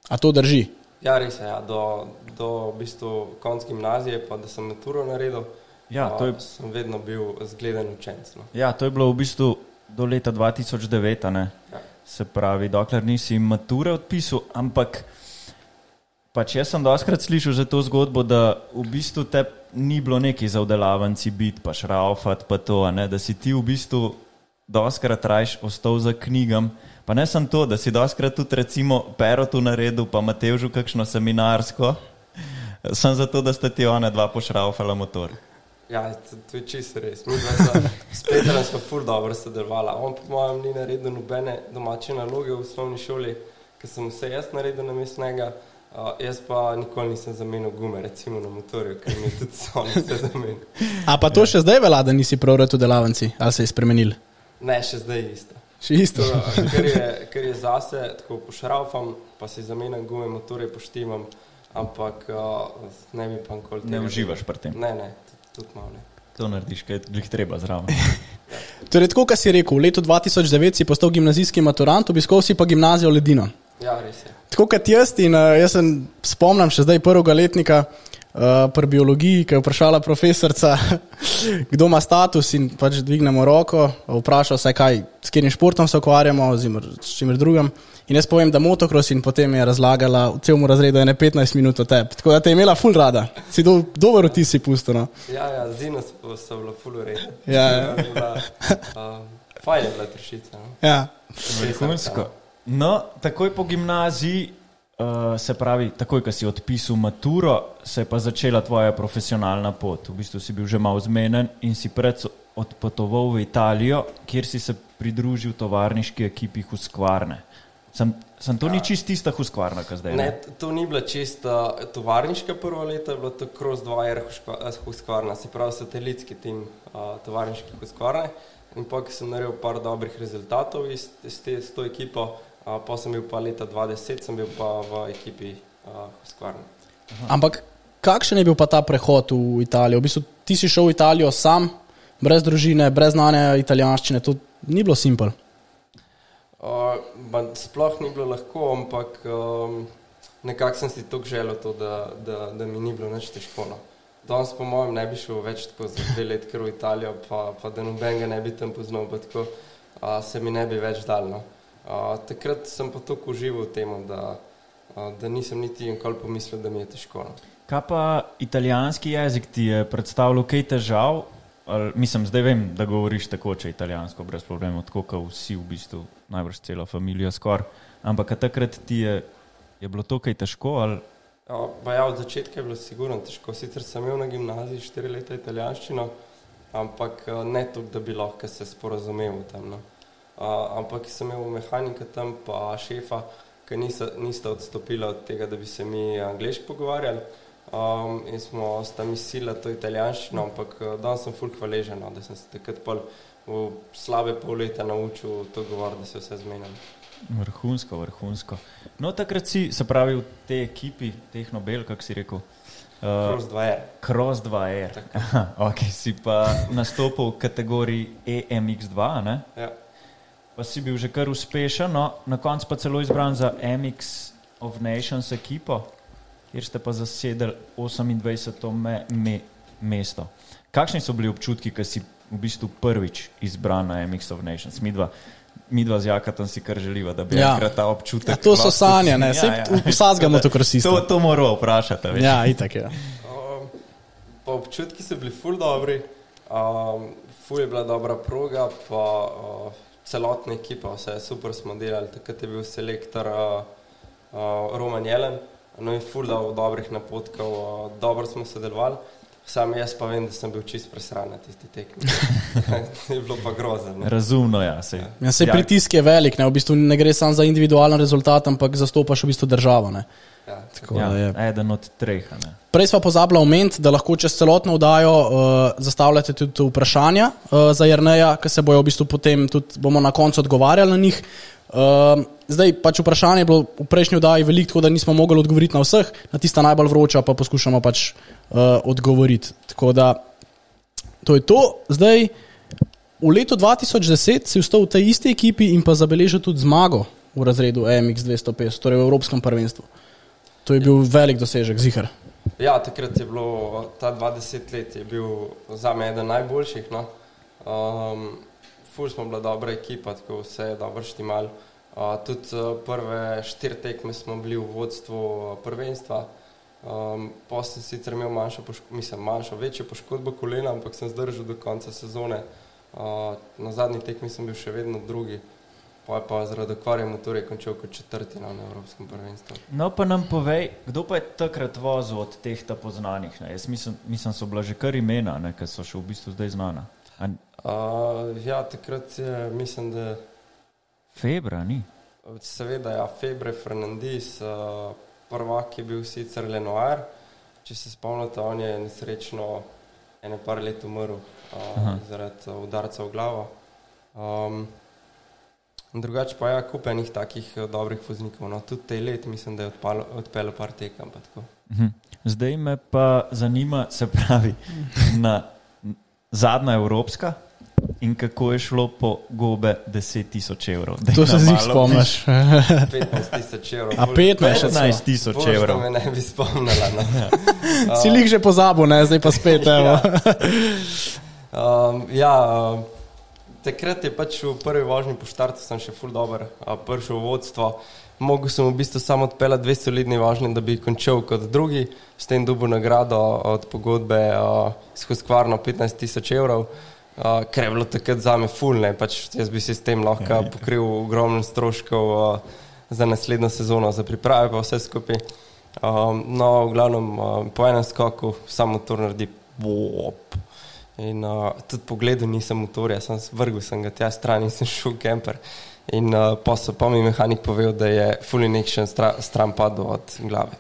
A to drži? ja, res je. Ja, do, do v bistvu konc gimnazije, pa da sem maturo naredil, Ja, a, to je- sem vedno bil zgleden učenec. No. Ja, to je bilo v bistvu do leta 2009, a ne? Ja. se pravi, dokler nisi mature odpisal, ampak pač jaz sem doskrat slišal že to zgodbo, da v bistvu te ni bilo neki za udelavanci biti, pa šraufat, pa to, a ne, da si ti v bistvu doskrat rajš ostal za knjigam. Pa ne sem to, da si doskrat tudi recimo Perotu naredil, pa Matevžu kakšno seminarsko, sem zato, da sta ti one dva pošraufala motor. Ja, to, to je čisto res. Mi dva sva s Petrom smo ful dobro sodelovala. On po mojem ni naredil nobene domače naloge v osnovni šoli, ker sem vse jaz naredil na njega. Uh, jaz pa nikoli nisem zamenil gume, recimo na motorju, ker mi je tudi son vse zamenil. A pa to še zdaj velja, da nisi prav v delavnici, ali se je spremenil? Ne, še zdaj je isto. Še isto. To, ker, je, ker je zase, tako pošraufam, pa si zamenjam gume, motorje poštimam, ampak uh, ne bi pa nikoli. Ne tega uživaš delal. pri tem. Ne, ne, tudi, malo ne. To narediš, kaj jih treba zraven. Torej, tako, kot si rekel, v letu 2009 si postal gimnazijski maturant, obiskal si pa gimnazijo Ledino. Ja, res je. Tako kot jaz in uh, jaz sem spomnim še zdaj prvega letnika uh, pri biologiji, ki je vprašala profesorica, kdo ima status in pač dvignemo roko, vprašal se, kaj, s katerim športom se ukvarjamo, oziroma s čimer drugim. In jaz povem, da motocross in potem je razlagala v celom razredu ene 15 minut o tebi. Tako da te je imela ful rada. Si do, dober vtis si pusto. No. Ja, ja, zino so, so bilo ful urejeno. Ja, ja. Uh, fajn je bila tršica. No? Ja. Vrhunsko. No, takoj po gimnaziji, uh, se pravi, takoj, ko si odpisal maturo, se je pa začela tvoja profesionalna pot. V bistvu si bil že malo zmeden in si pred odpotoval v Italijo, kjer si se pridružil tovarniški ekipi Huskvarne. Sem, sem to ni čist tista Huskvarna, ki zdaj Ne, t- to ni bila čista tovarniška prva leta, je bilo to Cross 2R Huskvarna, se pravi satelitski tim uh, tovarniške Huskvarne. In pa, ko sem naredil par dobrih rezultatov iz, iz te, s to ekipo, uh, pa sem bil pa leta 2010, sem bil pa v ekipi uh, Huskvarne. Ampak kakšen je bil pa ta prehod v Italijo? V bistvu ti si šel v Italijo sam, brez družine, brez znanja italijanščine. To ni bilo simpel. Uh, sploh ni bilo lahko, ampak um, nekako sem si tako želel, to, da, da, da mi ni bilo nič težko. No. Danes, po mojem, ne bi šel več tako za dve leti, ker v Italijo, pa, pa da nobenega ne bi tam poznal, pa tako uh, se mi ne bi več dal. No. Uh, takrat sem pa tako užival v tem, da, uh, da nisem niti enkoli pomislil, da mi je težko. No. Kaj pa italijanski jezik ti je predstavljal kaj težav? Ali, mislim, zdaj vem, da govoriš tako, če italijansko, brez problemov, tako kot vsi v bistvu, najbrž cela familija skoraj. Ampak takrat ti je, je bilo to kaj težko? Ali? Ja, ja, od začetka je bilo sigurno težko. Sicer sem imel na gimnaziji štiri leta italijanščino, ampak ne toliko, da bi lahko se sporazumel tam. No. Uh, ampak sem imel mehanika tam, pa šefa, ki nista, nista odstopila od tega, da bi se mi angliško pogovarjali. Um, in smo sta mi sila to italijanščino, ampak danes sem fulh hvaležen, no, da sem se takrat pol v slabe pol leta naučil to govoriti, da se vse zmenjam. Vrhunsko, vrhunsko. No, takrat si, se pravi, v tej ekipi, teh Nobel, kako si rekel. Uh, Cross 2R. Cross 2R. Aha, okay, si pa nastopil v kategoriji E EMX2, ne? Ja. Pa si bil že kar uspešen, no, na koncu pa celo izbran za MX of Nations ekipo, kjer ste pa zasedeli 28. Me, me, mesto. Kakšni so bili občutki, ko si v bistvu prvič izbran na MX of Nations? Midva, midva z Jakatom si kar želiva, da bi Ja. enkrat ta občutek. Ja, to so sanje, ne? Saj vsakega motokrosista. To, to moramo vprašati. a veš. Ja, itak je. Um, pa občutki so bili ful dobri, um, ful je bila dobra proga, pa uh, celotna ekipa, vse super smo delali, takrat je bil selektor uh, uh, Roman Jelen, no in ful dal dobrih napotkov, uh, dobro smo sodelovali. Sam jaz pa vem, da sem bil čist presran na tisti tekmi. je bilo pa grozno. ne. Razumno, ja. Sej, Ja, sej pritisk je velik, ne? v bistvu ne gre samo za individualen rezultat, ampak zastopaš v bistvu državo. Ne? Ja. Tako da je. Ja, eden od treh. a Ne. Prej smo pozabili omeniti, da lahko čez celotno vdajo uh, zastavljate tudi vprašanja uh, za Jrneja, ki se bojo v bistvu potem tudi bomo na koncu odgovarjali na njih. Uh, zdaj pač vprašanje je bilo v prejšnji vdaji veliko, tako da nismo mogli odgovoriti na vseh, na tista najbolj vroča pa poskušamo pač uh, odgovoriti. Tako da to je to. Zdaj, v letu 2010 si vstal v tej isti ekipi in pa zabeležil tudi zmago v razredu MX 250, torej v Evropskem prvenstvu. To je bil velik dosežek, zihar. Ja, takrat je bilo, ta 20 let je bil za me eden najboljših. No. Um, ful smo bila dobra ekipa, tako vse je dobro štimal. Tudi uh, prve štiri tekme smo bili v vodstvu uh, prvenstva. Um, pa sem sicer imel manjšo, mislim, manjšo, večjo poškodbo kolena, ampak sem zdržal do konca sezone. Uh, na zadnji tekmi sem bil še vedno drugi, pa je pa zaradi okvarja motorja končal kot četrti no, na Evropskem prvenstvu. No, pa nam povej, kdo pa je takrat vozil od teh ta poznanih? Ne? Jaz mislim, mislim, so bila že kar imena, ki so še v bistvu zdaj znana. A Uh, ja, takrat je, mislim, da Febra ni. seveda, ja, Febre Fernandez, uh, prvak je bil sicer Lenoir, če se spomnite, on je nesrečno ene par let umrl uh, zaradi uh, udarca v glavo. Um, drugače pa je ja, kup enih takih dobrih voznikov, no, tudi te let mislim, da je odpalo- odpeljal par tekem. Mhm. Zdaj me pa zanima, se pravi, na zadnja evropska in kako je šlo po gobe 10 tisoč evrov. Daj To se malo spomniš. 15 tisoč evrov. A 15 še 15 tisoč evrov. me ne bi spomnila. No. Si jih že pozabil, ne? zdaj pa spet. Evo. Um, ja, um, takrat je pač v prvi vožnji po štartu sem še full dober, prišel v vodstvo. Mogel sem v bistvu samo odpeljati dve solidni vožnji, da bi končal kot drugi, s tem dobil nagrado od pogodbe a, s Huskvarno 15 tisoč evrov, a, ker je bilo takrat za me full, ne, pač jaz bi si s tem lahko pokril ogromno stroškov a, za naslednjo sezono, za priprave pa vse skupaj. Um, no, v glavnem, uh, po enem skoku samo motor naredi bop. In uh, tudi pogledal nisem motorja, sem vrgel sem ga tja stran in sem šel v kemper. In uh, pa so pa mi mehanik povedal, da je fully nekšen stra, stran padel od glave.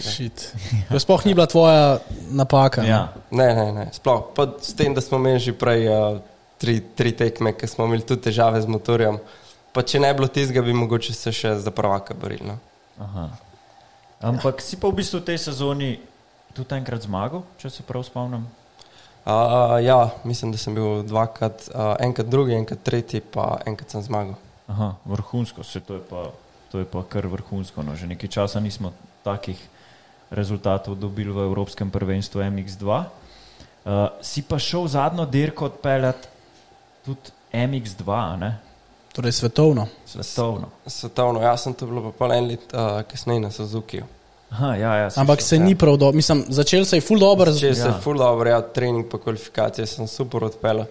Shit. To sploh ni bila tvoja napaka. ne? Ja. Ne, ne, ne, sploh. Pa s tem, da smo imeli že prej uh, tri, tri tekme, ker smo imeli tudi težave z motorjem. Pa če ne bi bilo tistega, bi mogoče se še za prvaka borili. No. Aha. Ampak si pa v bistvu v tej sezoni tudi enkrat zmagal, če se prav spomnim. Uh, ja, mislim, da sem bil dvakrat, uh, enkrat drugi, enkrat tretji, pa enkrat sem zmagal. Aha, vrhunsko, se to je pa, to je pa kar vrhunsko. No. Že nekaj časa nismo takih rezultatov dobili v Evropskem prvenstvu MX2. Uh, si pa šel zadnjo dirko odpeljati tudi MX2, a ne? Torej svetovno. svetovno. Svetovno, jaz sem to bilo pa pol en let uh, kasneje na Suzuki. Aha, ja, ja, Ampak se ni prav dobro, mislim, začel se je full dobro. Če se Ja. je full dobro, ja, trening pa kvalifikacije sem super odpeljal.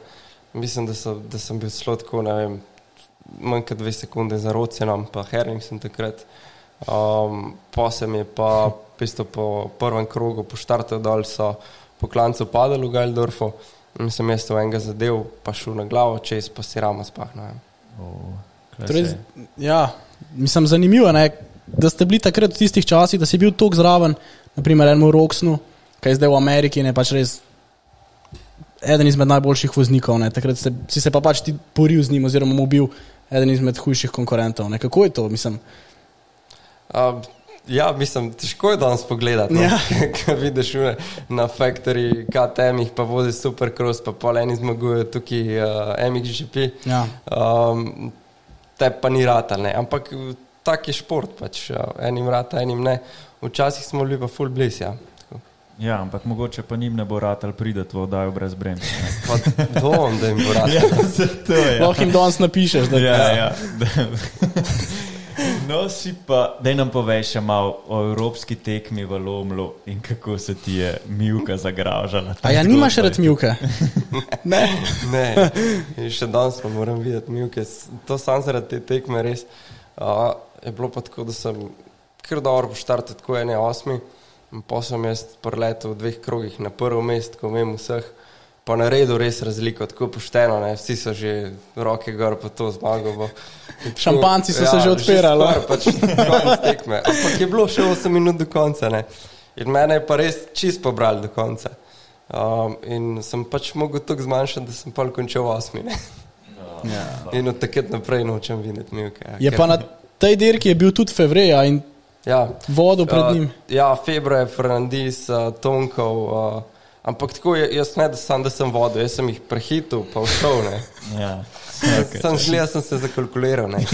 Mislim, da, so, da sem bil zelo tako, ne vem, manj kot dve sekunde za Rocenom, pa Herling sem takrat. Um, pa sem je pa pisto po prvem krogu, po štartu dol so po klancu padali v Galdorfu. In sem jaz to enega zadev, pa šel na glavo, čez pa si ramo spahnil. Oh, klej Torej, se- ja, mislim, zanimivo je, da ste bili takrat v tistih časih, da si bil tako zraven, naprimer enemu Roksnu, ki je zdaj v Ameriki in je pač res eden izmed najboljših voznikov. Ne. Takrat ste, si se pa pač ti poril z njim, oziroma mu bil eden izmed hujših konkurentov. Ne. Kako je to? Mislim, Uh, ja, mislim, težko je danes pogledati. No? Ja. Kaj vidiš une, na Factory, KTM, jih pa vodi Supercross, pa pol eni zmagujejo tukaj uh, MXGP. ja. Um, te pa ni rata, ne. ampak tak je šport, pač, uh, enim rata, enim ne. Včasih smo bili pa full blizu. Ja. Ja, ampak mogoče pa njim ne bo rad ali prideti v oddajo brez bremza. ne. Pa dvom, da jim bo rata. Ja, zato je. Lahko jim danes napišeš, da Ja, ja. No, si pa, da nam poveš malo o evropski tekmi v Lomlu in kako se ti je Milka zagražala. A ja, nimaš rad mjuke? ne. Ne, in še danes pa moram videti Milke. S- To sam zaradi te tekme res. Uh, je bilo pa tako, da sem kar dobro poštartil, tako ene osmi. In Pa sem jaz preletel v dveh krogih na prvo mesto, ko vem vseh. Pa naredil res razliko, tako pošteno, ne? vsi so že roke gor, pa to zmago bo. Šampanjci so se že odpirali, skoraj, Pač, konec tekme. Ampak je bilo še 8 minut do konca. Ne? In mene je pa res čist pobral do konca. Um, in sem pač mogel tako zmanjšati, da sem pa končal v osmi. Ne? Ja. In od takrat naprej nočem videti milke. Ja, Je ker- pa na tej dirki je bil tudi Fevreja in ja, vodo pred uh, njim. Ja, februar, Fernandez, uh, Tonkov. Uh, ampak tako je, jaz ne, da sem, da sem vodil, jaz sem jih prehitil, pa všel. Ne. Ja, Okay. Sem zgleda, sem se zakalkuliral. Ne,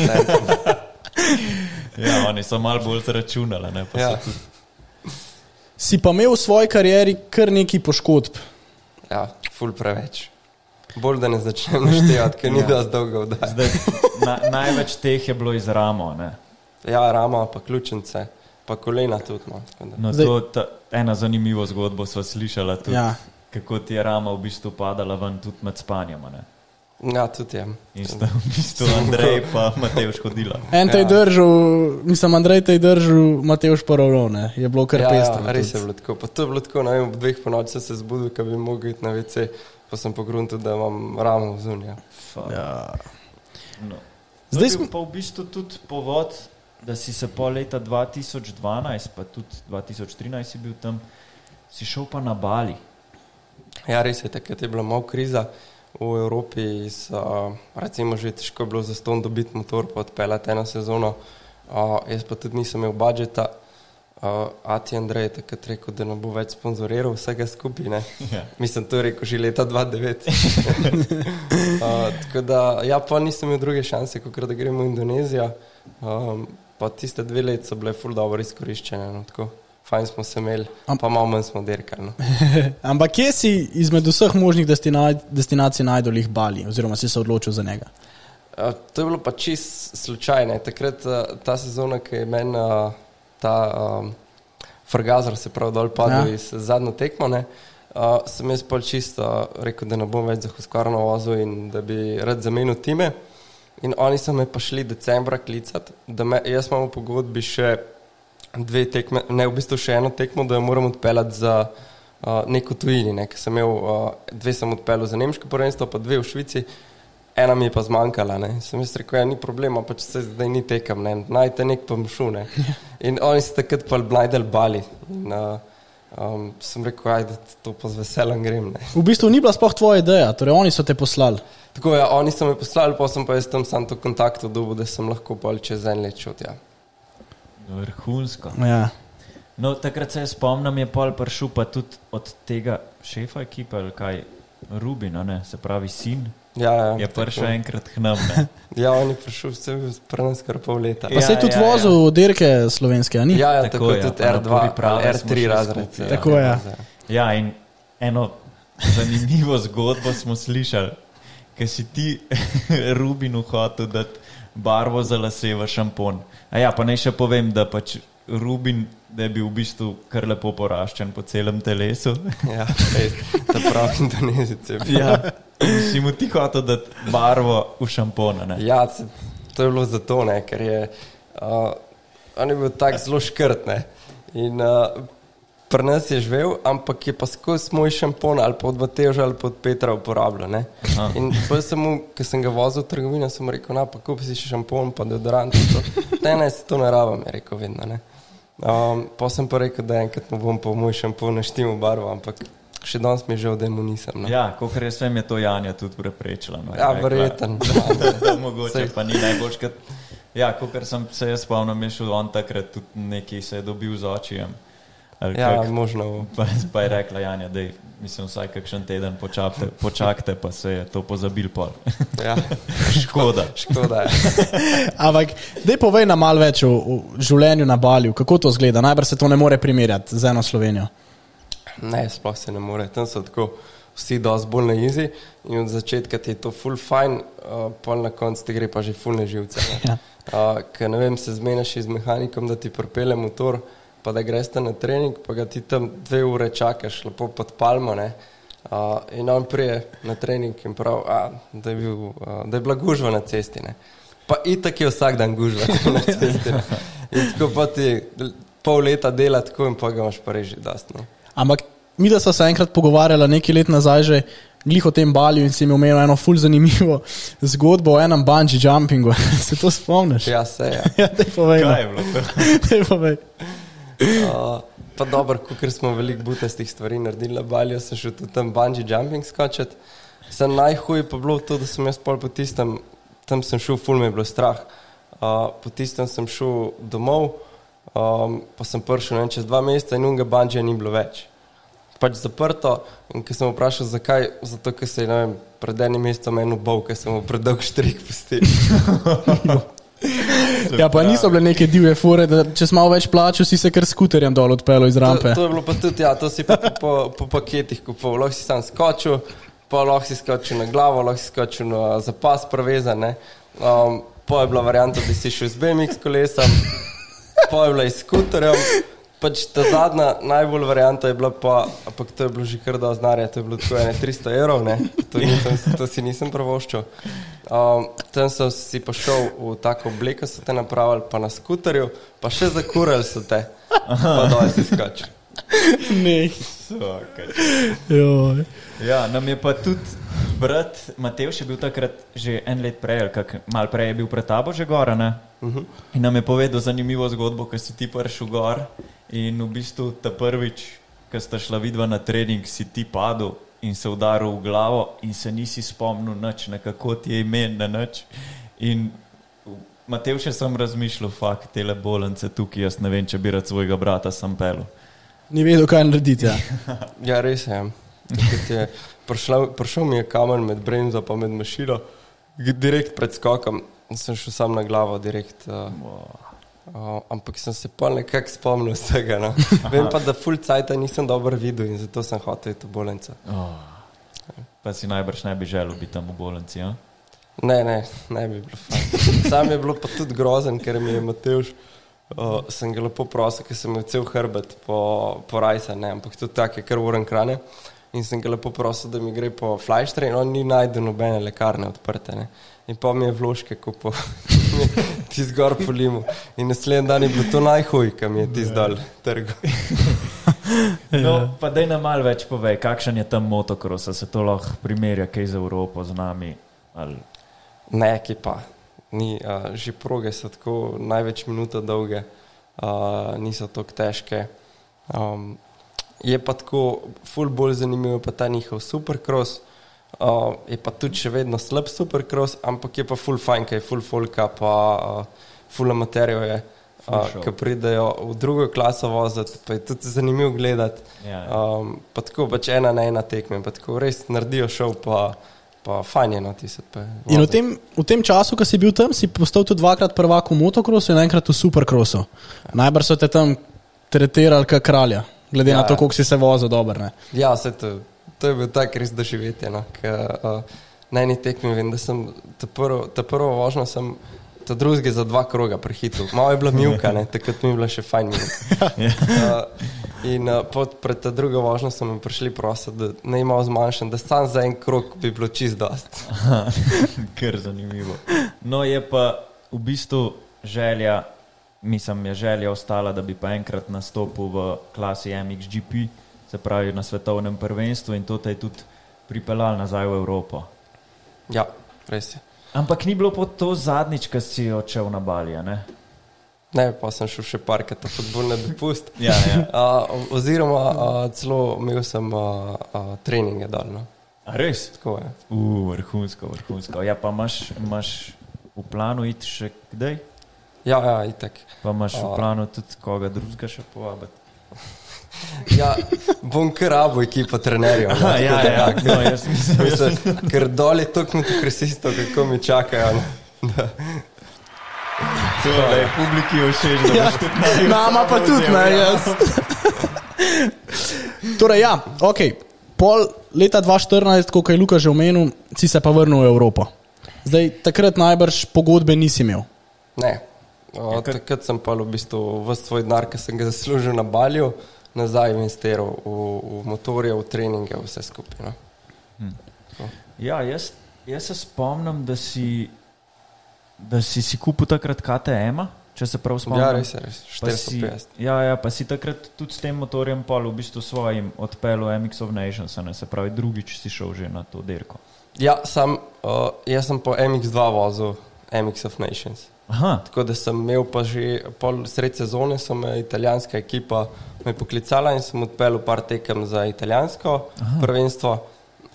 ja, oni so malo bolj zračunali. Ne, pa ja, so tudi- Si pa imel v svoji karieri kar nekaj poškodb. ja, ful preveč. Bolj da ne začnem naštevati, ker ni Ja. dosti dolgo. Zdaj, na, največ teh je bilo iz ramo. Ne. Ja, rama, pa ključnice, pa kolena tudi. No. No, Zdaj- to, ta, ena zanimiva zgodba smo slišali, tudi, Ja. kako ti je rama v bistvu padala ven tudi med spanjem. a Ne. ja, tudi je. In sta v bistvu Andrej pa Matej škodila. En te je Ja. držal, mislim, Andrej te je držal, Matej Šporovno, ne, je bilo kar Ja, pestro. ja, res je bilo tako. Pa to je bilo tako, ne vem, ob dveh ponoči sem se zbudil, da bi mogel iti na WC, pa sem pogruntil, da imam ramo v zunja. Ja. No. Zdaj smo- smo pa v bistvu tudi povod, da si se po leta 2012, pa tudi 2013 si bil tam, si šel pa na Bali. Ja, res je, takrat je bila malo kriza v Evropi, uh, recimo že težko je bilo za ston dobiti motor, pa odpeljati eno sezono. Uh, jaz pa tudi nisem imel budžeta. Uh, Ati Andrej je takrat rekel, da ne bo več sponzoriral vsega skupaj. ne. Ja. Mislim, to je rekel že leta 2009. uh, tako da, ja, pa nisem imel druge šanse, kot da gremo v Indonezijo. Um, pa tiste dve leti so bile ful dobro izkoriščene. No, tako. fajn smo se imeli, pa malo manj smo dirkali. No. Ampak kje si izmed vseh možnih destina destinacij najdol jih Bali, oziroma si se odločil za njega? Uh, to je bilo pa čist slučajno. Takrat uh, ta sezona, ki je meni uh, ta um, Frgazar se prav dol padel ja. iz zadnje tekmo, ne, uh, sem jaz pol čisto uh, rekel, da ne bom več za Huskarno vozil in da bi rad zamenil time. In oni so me pa šli decembra klicati, da me, jaz imam v pogodbi še dve tekme, ne v bistvu še eno tekmo, da jo moram odpeljati za uh, neko tujini. Ne, sem imel, uh, dve sem odpeljal za nemško prvenstvo, pa dve v Švici, ena mi je pa zmanjkala. Ne. Sem jaz rekel, ja, ni problema, pač se zdaj ni tekam, ne. najte nek pa mšu. Ne. In oni so takrat pa najdel bali. In, uh, um, sem rekel, ajde, to pa z veseljem grem. Ne. V bistvu ni bila sploh tvoja ideja, torej oni so te poslali. Tako je, ja, oni so me poslali, pa sem pa jaz tam sam to kontakt dobil, da sem lahko pol čez en let čutil. Ja. Vrhunsko. Ja. No, takrat se spomnim, je pol prišel pa tudi od tega šefa ekipe, ali kaj, Rubino, ne, se pravi sin. Ja, ja, je prišel tako. enkrat k nam. ja, on je prišel vse prenos kar pol leta. Pa Ja, se je tudi ja, ja. vozil ja. dirke slovenske, a ni? Ja, ja Tako tako, je, tudi pa na R2, Bobby Prave smo R3 šli razred. skupaj, Tako je. Ja, in eno zanimivo zgodbo smo slišali, ki si ti Rubinu hotel dati barvo za lase v šampon. A ja, pa naj še povem, da pač Rubin, da je bil v bistvu kar lepo poraščen po celem telesu. Ja, ta pravi indonezijci. ja, in si mu ti hotel dati barvo v šampon. a ne? Ja, to je bilo zato, ne, ker je uh, on je bil tako zelo škrt. Ne, in uh, pri nas je živel, ampak je pa skozi moj šampon ali pod Mateža ali pod Petra uporabljal. ne. In potem sem mu, ko sem ga vozil v trgovino, sem rekel, na pa kupi si šampon, pa deodorant. to. Ne, ne, se to ne rabim, je rekel vedno. Ne. Um, pa sem pa rekel, da enkrat mu bom po moj šampon naštel barvo, ampak še danes mi je žal, da mu nisem. No. Ja, kot res vem, je to Janja tudi preprečila. No, je Ja, verjeten. Mogoče pa ni najboljš. Kad... Ja, kot sem se jaz spomnim, je šel on takrat tudi nekaj se je dobil z očijem. Ja, kak. možno. Pa, pa je rekla Janja, da mislim vsaj kakšen teden počakajte, počakajte pa se je to pozabil pol. Ja, Škoda. škoda je. Ampak, dej povej nam malo več o, o življenju na Balju, kako to zgleda. Najbrž se to ne more primerjati z eno Slovenijo. Ne, sploh se ne more. Tam so tako vsi dosti bolj na izi in od začetka ti je to full fine, uh, pol na koncu ti gre pa že full neživce. Ne? Ja. Uh, ker ne vem, se zmeniš z mehanikom, da ti propele motor, pa da greš na trening, pa ga ti tam dve ure čakaš, lepo pod palmo. Ne? Uh, in on prije na trening in prav, a, da, je bil, uh, da je bila gužva na cesti. Ne? Pa itak je vsak dan gužva na cesti. Ne? In tako pa ti pol leta dela tako in pa ga imaš pa reži dastno. Ampak mi, da smo se enkrat pogovarjali nekaj let nazaj, že glih o tem Balju in si mi omenil eno ful zanimivo zgodbo o enem bungee jumpingu. se to spomniš? Ja, se je. ja dej povej. no. Kaj je bilo? Dej povej. Uh, pa dobro, ker smo veliko butastih stvari naredili na Balju, sem šel tudi tam bungee jumping skočiti. Sem najhuj pa bilo to, da sem jaz pol po tistem, tam sem šel, ful me je bilo strah. Uh, po tistem sem šel domov, um, pa sem prišel vem, čez dva meseca in unga bungee ni bilo več. Pač zaprto in ko sem vprašal, zakaj, zato ker se je ne vem, pred enim mesecem eno bol, ker sem mu predolg štrik pustil. Ja, pa niso bile neke divje fore, da če si malo več plačal, si se kar skuterjem dol odpeljal iz rampe. To, to je bilo pa tudi, ja, to si pa po, po, po paketih kupoval. Lahko si sam skočil, pa lahko si skočil na glavo, lahko si skočil na zapas prevezan. ne. Um, pa je bila varianta, da si šel z BMX kolesom, pa je bila s skuterjem. Pač ta zadnja, najbolj varianta je bila pa, ampak to je bilo že kar da znarja, to je bilo tako ene 300 evrov, ne, to, nisem, to si nisem pravoščil. Um, tam sem si pa šel v tako obleko, so te napravili, pa na skuterju, pa še zakurali so te, pa dol si skočil. Ne. Joj. Ja, nam je pa tudi brat Matej še bil takrat že en let prej, ali kak, mal prej je bil pred tabo že gor. Uh -huh. In nam je povedal zanimivo zgodbo, ko si ti prišel gor in v bistvu ta prvič, ko sta šla vidva na trening, si ti padel in se udaril v glavo in se nisi spomnil nič, na kako ti je ime, na nič. In Matej še sem razmišljal, fakt, te bolence tukaj, jaz ne vem, če bi rad svojega brata sam pel. Ni vedel, kaj narediti. Ja. Ja, res je. Takrat je prišla, prišel mi je kamen med bremzo pa med mašino, direkt pred skokom. in Sem šel sam na glavo, direkt. Uh, Uh, ampak sem se pa nekako spomnil vsega. No. Vem pa, da full cajt nisem dobro videl in zato sem hotel iti v bolnico. Oh. Pa si najbrž ne bi želel biti tam v bolnici. Ja? Ne, ne, ne bi bilo. Sam je bilo pa tudi grozen, ker mi je Mateuš. Uh, sem ga lepo prosil, ker sem imel cel hrbet po, po rajsa, ne, ampak tudi tako je, ker uren krane. In sem ga lepo prosil, da mi gre po flajštre in on ni najdel nobene lekarne odprte. Ne. In pa mi je vložke kupil, ti zgor po limu. In naslednji dan je bilo to najhuj, kam je ti zdal trg. No, pa daj nam malo več povej, kakšen je tam motocross, se to lahko primerja kaj z Evropo, z nami. Ali... Ne, ki pa. Ni, uh, že proge so tako največ minuta dolge, uh, niso tako težke. Um, je pa tako, ful bolj zanimivo pa ta njihov supercross. Uh, je pa tudi še vedno slab supercross, ampak je pa full fajn, kaj je full folka, pa uh, full amaterjev je, uh, ki pridejo v drugo klaso voziti, pa je tudi zanimivo gledati. Ja, ja. Um, pa tako pač ena na ena tekme, pa tako res naredijo šov, pa, pa fajn je no ti se pa. In v tem, v tem času, ko si bil tam, si postal tudi dvakrat prvak v motocrossu in enkrat v supercrossu. Najbrž so te tam tretirali kot kralja, glede Ja, na to, ja. koliko si se vozil dobro. ne. Ja, vse to, to je bil tak res doživetje. No, K, uh, na eni tekmi vem, da sem ta prvo, ta prvo vožnjo sem. To drugega za dva kroga prehitil. Malo je bila milka, ne? takrat mi je bila še fajn milka. Uh, in uh, pod, pred ta drugo vožnjo so me prišli prositi, da ne imamo zmanjšan, da sam za en krog bi bilo čist dost. Ker zanimivo. No, je pa v bistvu želja, mislim, je želja ostala, da bi pa enkrat nastopil v klasi MXGP, se pravi na svetovnem prvenstvu in to te je tudi pripeljal nazaj v Evropo. Ja, res je. Ampak ni bilo pa to zadnjič, ko si odšel na Balija, ne? Ne, pa sem šel še parkrat na futbolni dopust. Ja, ja. Uh, oziroma, uh, celo imel sem uh, uh, treninge dol. No. A res? Tako je. Uh, vrhunsko, vrhunsko. Ja, pa imaš, imaš v planu iti še kdaj? Ja, ja, itak. Pa imaš v planu tudi koga drugega še povabiti? Ja, bom kar rabo ekipo trenerjev. no, ja, ja, tako. no, jaz mislim, Mislim, ker dol je toliko motokresistov, kako mi čakajo. Da. da je publiki všeč, da boš tudi na Nama pa tudi, ne, jaz. torej, ja, ok. Pol leta 2014, kot je Luka že omenil, si se pa vrnil v Evropo. Zdaj, takrat najbrž pogodbe nisi imel. Ne. O, takrat sem pa v bistvu v svoj denar, ki sem ga zaslužil na balju, nazaj investiral v, v motorje, v treninge, vse skupaj. No. Ja, jaz, jaz se spomnim, da si, da si, si kupil takrat KTM, če se prav spomnim. Ja, res je, res. Pa si, 450. ja, ja, pa si takrat tudi s tem motorjem pol v bistvu svojim odpeljal MX of Nations, ne, se pravi drugič si šel že na to dirko. Ja, sam, uh, jaz sem po MX2 vozil MX of Nations. Aha, Tako da sem imel pa že pol sred sezone, so me italijanska ekipa me poklicala in sem odpeljal par tekem za italijansko Aha. prvenstvo.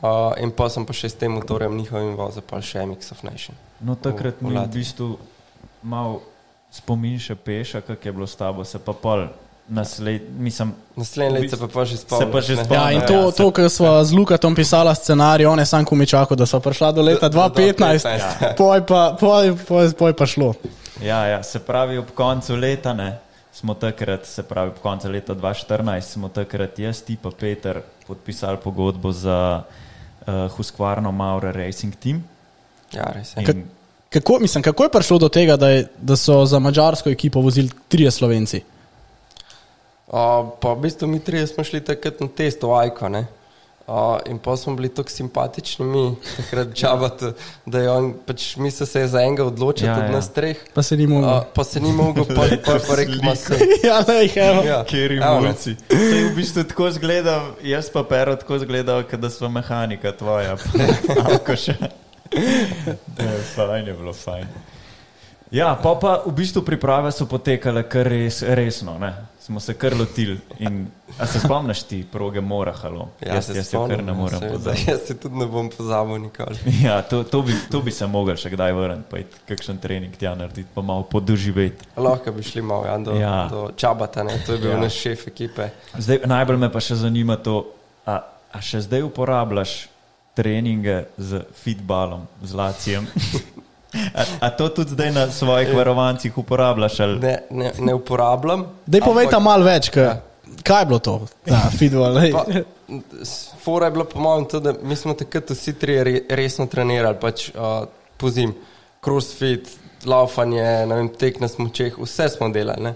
Uh, in pa sem pa še s tem motorjem njihovim vozil pa še MX of Nation. no takrat v mi v Latviji. bistvu mal spomin še peša, kak je bilo s tabo, se pa pol nasled, mislim, Naslednje leto se pa, pa že spomnim. Se pa že spomnim. Ja, in ja, to, se- to kar smo z Lukatom pisala scenarij, on je sam komičako, da so prišla do leta Do- do 2015, 2015, poj pa, poj, poj, poj pa šlo. Ja, ja, se pravi, ob koncu leta ne, smo takrat, se pravi, ob koncu leta 2014, smo takrat jaz, ti pa Peter, podpisali pogodbo za uh, Husqvarno Maure Racing Team. Ja, res je. In, Ka- Kako, mislim, kako je prišlo do tega, da, je, da so za mačarsko ekipo vozili trije slovenci? Uh, pa v bistvu mi trije smo šli takrat na test v Ajko. Ne? Uh, in pa smo bili tako simpatični, mi takrat čabati, da je on, pač mi se za enega odločili, Ja, ja, tudi ja. ja. na streh. Pa se ni mogel. Uh, pa se ni mogel, pa, pa, pa rekel, ima se. ja, ne, evo. Ja, Kjer evo, ne. imulci. Sej v bistvu tako zgleda, jaz pa pero tako zgleda, kot da smo mehanika tvoja. Avko še. Ne, fajn je bilo, fajn. Ja, pa pa v bistvu priprave so potekale kar res, resno, ne? Smo se kar lotili. In, a se spomniš ti proge Morahalo? Ja, jaz se jaz jo kar spomnim, ne morem pozabiti. Jaz se tudi ne bom pozabil nikoli. Ja, to, to, bi, to bi se mogel še kdaj vrniti, pa iti kakšen trening tja narediti, pa malo podoživeti. Lahko bi šli malo ja, do, Ja. do Čabata, ne? to je bil ja. naš šef ekipe. Zdaj, najbolj me pa še zanima to, a, a še zdaj uporabljaš treninge z fitbalom, z lacijem. A, a to tudi zdaj na svojih varovancih uporabljaš? Ali? Ne, ne, ne uporabljam. Dej povejte ampak- malo več, kaj, kaj je bilo to, ta. Pa, s- Fora je bila po mojem to, da mi smo takrat vsi tri re, resno trenirali, pač uh, pozim, crossfit, laufanje, ne vem, tek na smočeh, vse smo delali. Ne?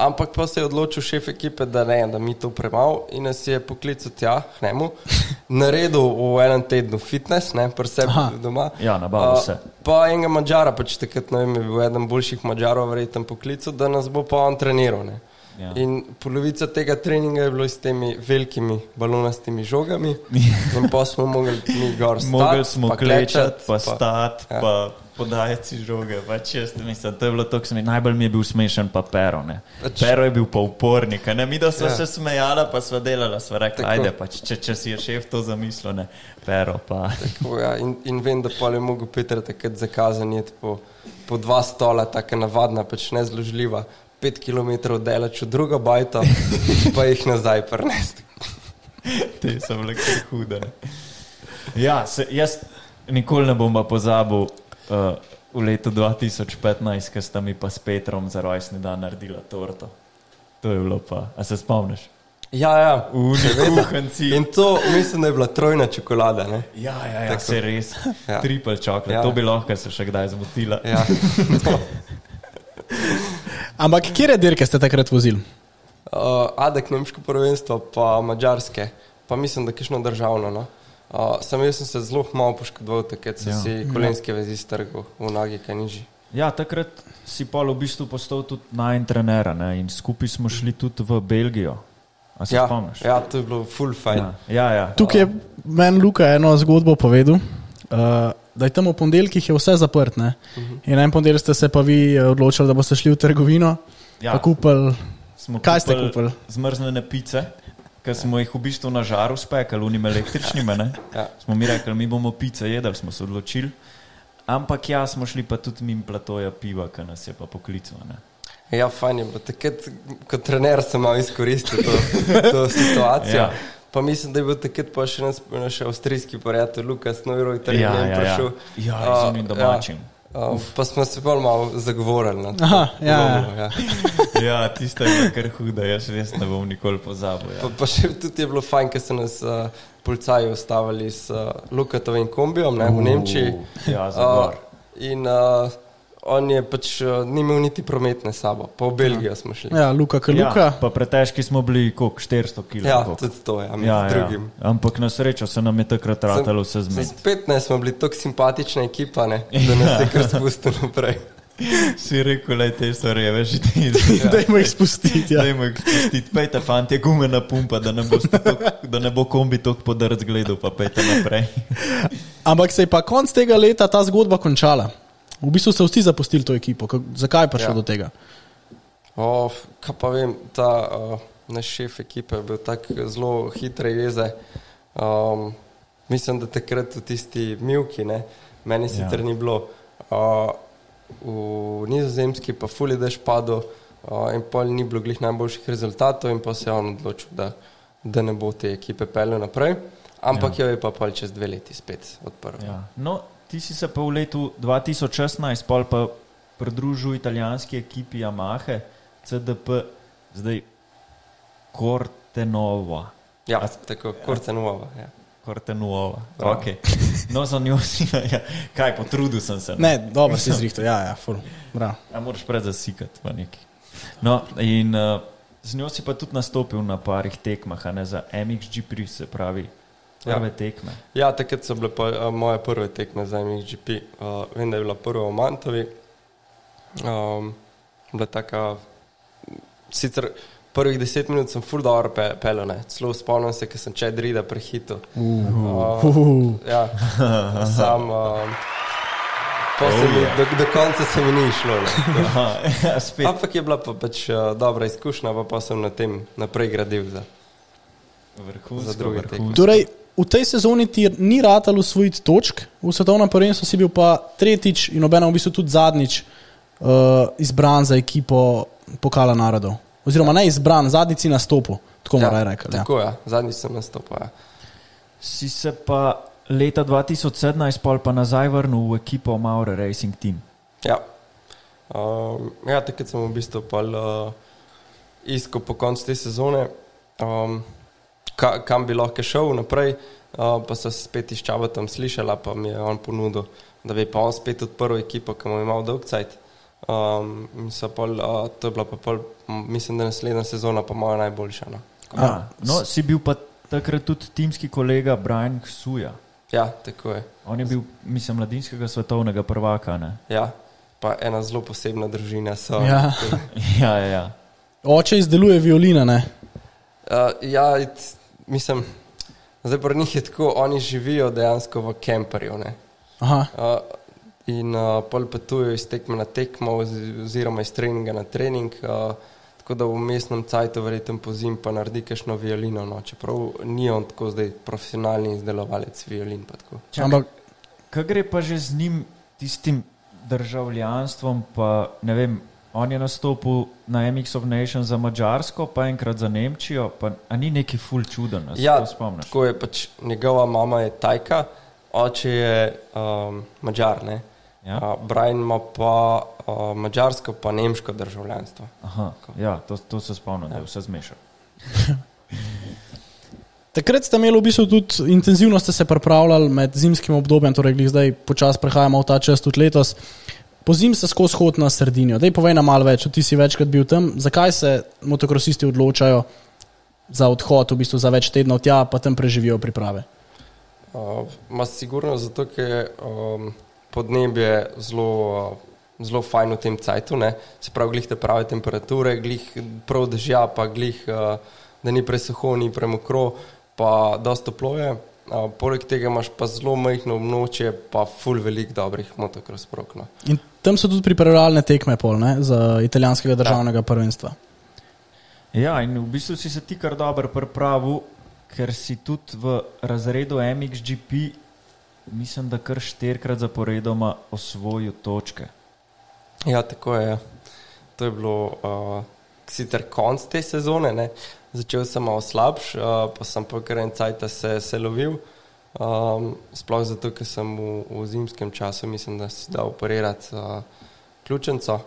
Ampak pa se je odločil šef ekipe, da ne, da mi to premalo in nas je poklical tja, k njemu, naredil v enem tednu fitness, ne, Aha. doma. Ja, nabavil A, se. Pa enega mačara, pač takrat, ne vem, je bil eden boljših mačarov, verjetno poklical, da nas bo pa on treniral. Ne. Ja. In polovica tega treninga je bilo s temi velikimi balonastimi žogami. In pa smo mogli mi gor stati. Mogli smo pa klečati, klečati, pa stati, ja. pa podajati žoge. Pač jaz mislim, to je bilo to, kar mi najbolj mi je bil smešen, pa pero. Ne. Pač- Pero je bil pa upornik. Ne? Mi da smo Ja. se smejali, pa smo delali, smo rekli, Tako. ajde, pač, če, če si je šef to zamislil, ne. pero pa. Tako, ja. in, in vem, da pa je mogel Peter takrat zakazan je po, po dva stola, tako navadna, pač nezložljiva. Pet km delač v drugo bajto, pa jih nazaj prnesti. Te so bile kar hude. Ja, se, jaz nikoli ne bom pozabil uh, v letu 2015, ko sta mi pa s Petrom za rojstni dan naredila torto. To je bilo pa, a se spomniš? Ja, ja. Kuhanci. In to mislim, da je bila trojna čokolada. Ne? Ja, ja, ja Tako. se res. Ja. Triple čokolad, Ja. ja. to bi lahko se še kdaj zmotila. Ja. Ampak kje dirke ste takrat vozili? Uh, Adek, nemško prvenstvo, pa mačarske, pa mislim, da kišno državno. No? Uh, sam jaz sem se zelo malo poškodoval, takrat sem Ja. ja. si kolenske vezi strgal v nogi, kaj nižji. Ja, takrat si pa v bistvu postal tudi najn trenera ne? in skupaj smo šli tudi v Belgijo. A se Ja, spomniš? ja, to je bilo full fajn. ja, ja, ja. Tukaj je meni Luka eno zgodbo povedal. Uh, da je tam v ponedeljkih je vse zaprt. Ne? In en ponedeljek ste se pa vi eh, odločili, da boste šli v trgovino. Ja. Ja. Kupili, Smo Kaj ste kupili? Zmrznjene pice, ki smo jih v bistvu na žaru spekali, unim električnimi. ne. Ja. Smo mi rekli, mi bomo pice jedli, smo se odločili. Ampak ja, smo šli pa tudi mimo platoja piva, ki nas je pa poklical. Ne. Ja, fajn je bilo. Takrat, kot trener, sem malo izkoristil to, to situacijo. Ja. Ja. Pa mislim, da je bil takrat pa še naš naš avstrijski prijatelj Lukas Noiro, ki je Ja, ja, ja, ja. prišel. Ja, A, z onim domačim. Ja, uh, pa smo se bolj malo zagovorili. na to Aha, ja, vlogo, ja. Ja, tiste je bilo kar huda, jaz res ne bom nikoli pozabil. Ja. Pa, pa še tudi je bilo fajn, ker so nas uh, policaji ustavili s uh, Lukatovim kombijom ne, v Nemčiji. Ja, za gor. in uh, on je pač uh, ni imel niti prometne sabo, pa v Belgijo smo šli. ja, Luka, ki Luka. Ja, pa pretežki smo bili, koliko, 400 kg. Ja, tudi to je, ja, ja, ja. drugim. Ampak na srečo se nam je takrat ratalo vse zmeti. spet ne smo bili tako simpatična ekipa, ne, da nas je kar spustil naprej. Si rekel, da te so reve, že ti Ja. Dajmo jih spustiti. Ja. Dajmo jih spustiti, pejte fantje, gume na pumpa, da ne, tok, da ne bo kombi tako podrc gledal, pa pejte naprej. Ampak se je pa konc tega leta ta zgodba končala. V bistvu ste vsi zapustili to ekipo. Kak- Zakaj je prišlo Ja. do tega? O, kaj pa vem, ta uh, naš šef ekipe je bil tako zelo hitre jeze. Um, mislim, da takrat v tisti milki, ne, meni Ja. sicer ni bilo. Uh, v nizozemski pa fully dež padel uh, in pol ni bilo glih najboljših rezultatov in pa se je on odločil, da, da ne bo te ekipe peljal naprej. Ampak ja. jo je pa pol čez dve leti spet odprl. Ja. No, ti si se pa v letu 2016 pol pa pridružil italijanski ekipi Yamaha, CDP, zdaj Cortenova. Ja, A- tako, Korcenova. Ja. Cortenova. Ja. Okay. No, za njo si, ja. kaj, potrudil sem se. Ne, dobro si zrihtel. Ja, ja, ful. Bravo. Ja, moraš pred zasikati v neki. No, in uh, z njo si pa tudi nastopil na parih tekmah, a ne za MXGP, se pravi, prve ja. tekme. Ja, takrat so bile pa, uh, moje prve tekme za MXGP. Uh, vem, da je bila prva v Mantovi. Um, bila taka, sicer prvih deset minut sem full dobro pe, pelil, ne. celo spomnim se, ker sem če drida prehitil. Uh, Uh, ja, sam. Um, se mi, do, do konca se mi ni šlo. Aha, ja, spet. Ampak je bila pa pač uh, dobra izkušnja, pa, pa sem na tem naprej gradil. Za. Vrhunsko, za druge vrhunsko. torej, v tej sezoni ti ni ratalo usvojiti točk, v svetovnem prvenstvu si bil pa tretjič in obenem v bistvu tudi zadnjič uh, izbran za ekipo Pokala narodov. Oziroma ne izbran, zadnjič si nastopil, tako ja, morajo reči. Ja. Tako je, ja. zadnjič sem nastopil. Ja. Si se pa leta 2017 pol pa nazaj vrnil v ekipo Maure Racing Team. Ja, um, ja takrat sem v bistvu pol, uh, iskal po koncu te sezone, um, ka, kam bi lahko šel naprej, uh, pa sem se spet iz Čabata slišala, pa mi je on ponudil, da bi pa on spet odprl ekipo, ki mu je imel dolg cajt. Um, in so pol, uh, to je bila pa pol, mislim, da naslednja sezona pa moja najboljša. No. A, no, si bil pa takrat tudi timski kolega Brian Suja. Ja, tako je. On je bil, mislim, mladinskega svetovnega prvaka. Ne? Ja, pa ena zelo posebna družina so. Ja. Ja, ja, ja. Oče izdeluje violine, ne? Uh, ja, it, mislim, zdaj pri njih je tako, oni živijo dejansko v kemperju. ne. Aha. Uh, in uh, pol potujejo iz tekme na tekmo, oz- oziroma iz treninga na trening. Uh, tako da v mestnem cajtu, verjetno po zim, pa naredi kakšno violino. No, čeprav ni on tako zdaj profesionalni izdelovalec violin. pa tako. Čakaj, Ampak Kaj gre pa že z njim, tistim državljanstvom? Pa, ne vem, on je nastopil na MX of Nations za Mačarsko, pa enkrat za Nemčijo. Pa, a ni neki ful čuden, da se Ja, to spomniš? tako je pač njegova mama je Tajka, oče je um, Mačar. Ne? Ja. Uh, Brian ima pa uh, mačarsko, pa nemško državljanstvo. Aha, ja, to, to se spomnim, da je vse zmešal. Takrat ste imeli v bistvu tudi intenzivno ste se pripravljali med zimskim obdobjem, torej zdaj počasi prehajamo v ta čas tudi letos. Po zim se skozi hod na sredino. Dej povej nam malo več, ti si večkrat bil tam. Zakaj se motokrosisti odločajo za odhod, v bistvu za več tednov tja, pa tam preživijo priprave? Uh, Ma sigurno zato, ker um, podnebje zelo, zelo fajn v tem cajtu, ne? se pravi, glih te prave temperature, glih prav dežja, pa glih, uh, da ni presuho, ni premokro, pa dosta toplo je. Uh, poleg tega imaš pa zelo majhno območje, pa ful velik dobrih motocross prog. No. In tam so tudi pripravljalne tekme pol, ne, za italijanskega državnega prvenstva. Ja, in v bistvu si se ti kar dobro pripravil, ker si tudi v razredu MXGP, mislim, da kar štirikrat zaporedoma osvojil točke. Ja, tako je. ja. To je bilo uh, sicer konc te sezone, ne? začel sem malo slabš, uh, pa sem pa kar en cajt se, se lovil. Um, sploh zato, ker sem v, v zimskem času, mislim, da si dal operirati uh, ključnico.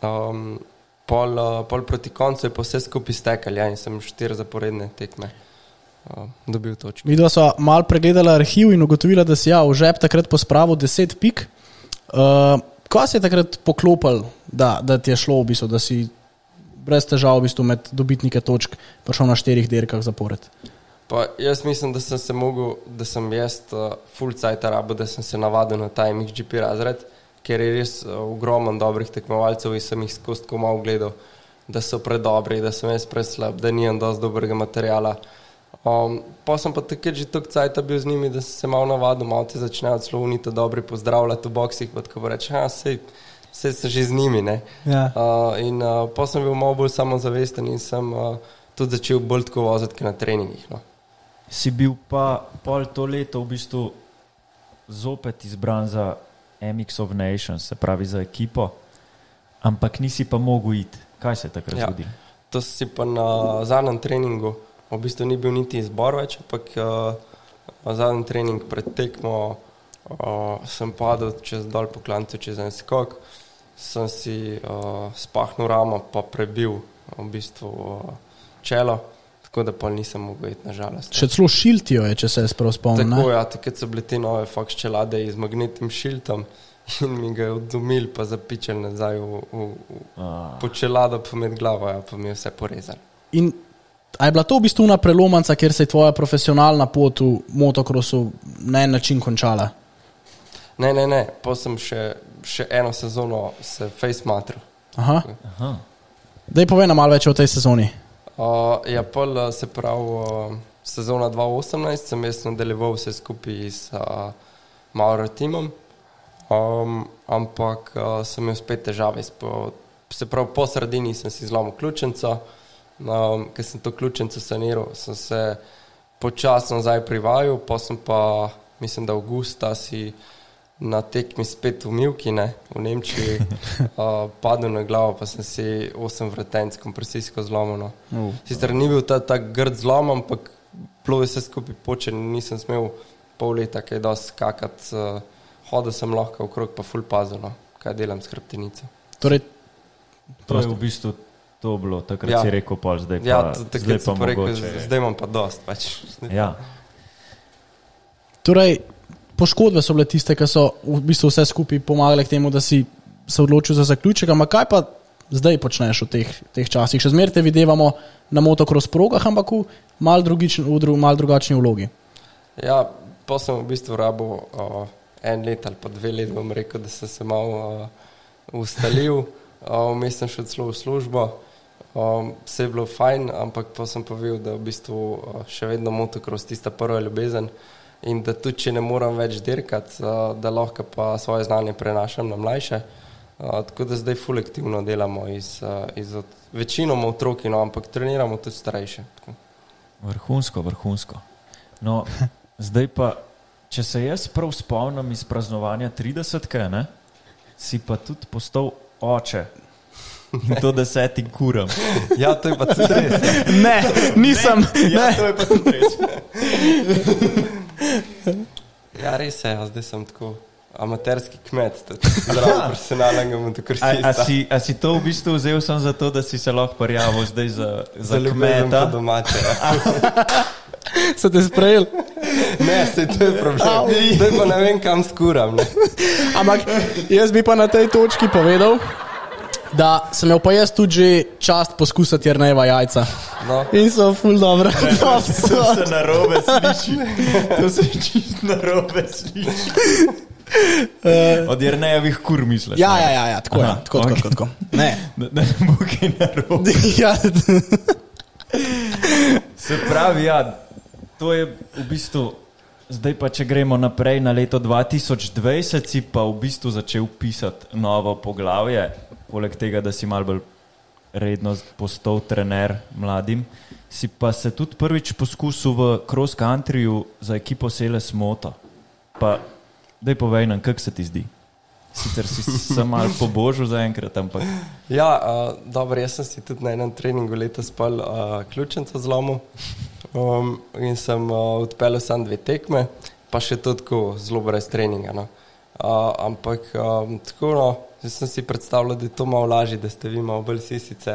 Um, pol, uh, pol proti koncu je pa vse skupaj stekal, ja, in sem štiri zaporedne tekme uh, dobil točke. Videla sva mal pregledala arhiv in ugotovila, da si ja, v žep takrat pospravil 10 pik. Uh, Kaj si je takrat poklopil, da, da ti je šlo, v bistvu, da si brez težav v bistvu med dobitnike točk prišel na štirih dirkah zapored? Pa jaz mislim, da sem se mogel, da sem jaz uh, full cajt rabo, da sem se navadil na ta MXGP razred, ker je res uh, ogromen dobrih tekmovalcev in sem jih skozi tako malo gledal, da so predobri, da sem jaz preslab, da nimam dosti dobrega materijala. Um, pa sem pa takrat že tako cajt bil z njimi, da sem se malo navadil, malo te začnejo celo unito dobri pozdravljati v boksih, pa tako reče, ja, sej, sej sem že z njimi, ne. Ja. Uh, in uh, pa sem bil malo bolj samozavesten in sem uh, tudi začel bolj tako voziti na treningih. No. Si bil pa pol to leto v bistvu zopet izbran za MX of Nations, se pravi za ekipo, ampak nisi pa mogel iti. Kaj se je takrat Ja. zgodilo? To si pa na zadnjem treningu, v bistvu ni bil niti izbor več, ampak uh, na zadnjem treningu pred tekmo uh, sem padel čez dol po klancu, čez en skok, sem si uh, spahnil ramo, pa prebil v bistvu uh, čelo, tako da pa nisem mogel iti nažalost. Še celo šiltijo je, če se jaz prav spomnim. Tako ne? ja, takrat so bile te nove faks čelade z magnetnim šiltom in mi ga je odumil, pa zapičal nazaj v, v, v, A, po čelado, pa med glavo, ja, pa mi je vse porezal. In a je bila to v bistvu una prelomanca, kjer se je tvoja profesionalna pot v motokrosu na en način končala? Ne, ne, ne, pa sem še, še eno sezono se face matril. Aha. aha. Daj povej nam malo več o tej sezoni. Uh, ja, pol uh, se pravi, uh, sezona 2018 sem jaz nadaljeval vse skupaj s uh, Mauro timom, um, ampak uh, sem imel spet težave. s Po, se pravi, po sredini sem si zlomil ključnico, um, ker sem to ključnico saniral, sem se počasno nazaj privajal, pa sem pa, mislim, da avgusta si na tekmi spet v Milki, ne, v Nemčiji, uh, padel na glavo, pa sem si osem vretenc kompresijsko zlomil. No. Uh. Sicer ni bil ta, ta grd zlom, ampak je vse skupaj počen, nisem smel pol leta, kaj dosti skakati, uh, hodil sem lahko okrog, pa full pazno, kaj delam s hrbtenico. Torej, To je v bistvu to bilo, takrat Ja. ja. si rekel, pol, zdaj pa, Ja, zdaj takrat pa sem pa rekel, zdaj imam pa dost. Pač. Ja. torej, poškodbe so bile tiste, ki so v bistvu vse skupaj pomagale k temu, da si se odločil za zaključek. Ampak kaj pa zdaj počneš v teh, teh časih? Še zmeraj te videvamo na motocross progah, ampak v mal, drugič, v dru, mal drugačni vlogi. Ja, pa sem v bistvu rabo uh, en let ali pa dve let, bom rekel, da sem se malo uh, ustalil, uh, vmes sem šel celo v službo. Um, vse je bilo fajn, ampak pa sem povedal, da v bistvu uh, še vedno motocross tista prva ljubezen in da tudi če ne moram več dirkati, uh, da lahko pa svoje znanje prenašam na mlajše. Uh, tako da zdaj fulektivno delamo iz, uh, iz od, večinoma otroki, no, ampak treniramo tudi starejše. Tako. Vrhunsko, vrhunsko. No, zdaj pa, če se jaz prav spomnim iz praznovanja 30-ke, ne, si pa tudi postal oče. In to desetim kuram. Ja, to je pa tudi res. Ne, nisem. Ja, ne. to je pa tudi res. Ja, res je, ja, zdaj sem tako amaterski kmet, zelo profesionalnega A, a, motokrosista. si, a si to v bistvu vzel sem zato, da si se lahko prijavil zdaj za, za Za kmeta? domače. Ja. Se te sprejel. Ne, se to je problem. Zdaj pa ne vem, kam skuram. Ampak jaz bi pa na tej točki povedal, da sem imel pa jaz tudi že čast poskusiti jerneva jajca. No. In so ful dobro. To se narobe sliši. To se čisto narobe sliši. Od Jrnejevih kur misliš? Ja, ja, ja, ja tako je. Aha, Tako, tako, ok. tako, tako. Ne. Da ne bo kaj narobe. Ja, Se pravi, ja, to je v bistvu. Zdaj pa, če gremo naprej na leto 2020, si pa v bistvu začel pisati novo poglavje, poleg tega, da si mal bolj redno postal trener mladim, si pa se tudi prvič poskusil v cross countryju za ekipo Seles Moto. Pa, daj povej nam, kako se ti zdi. Sicer si se mal pobožil zaenkrat, ampak Ja, uh, dobro, jaz sem si tudi na enem treningu letos spal uh, ključnico zlomil um, in sem uh, odpeljal samo dve tekme, pa še to tako zelo brez treninga. No. Uh, ampak um, tako, no, jaz sem si predstavljal, da je to malo lažje, da ste vi malo bolj sisice.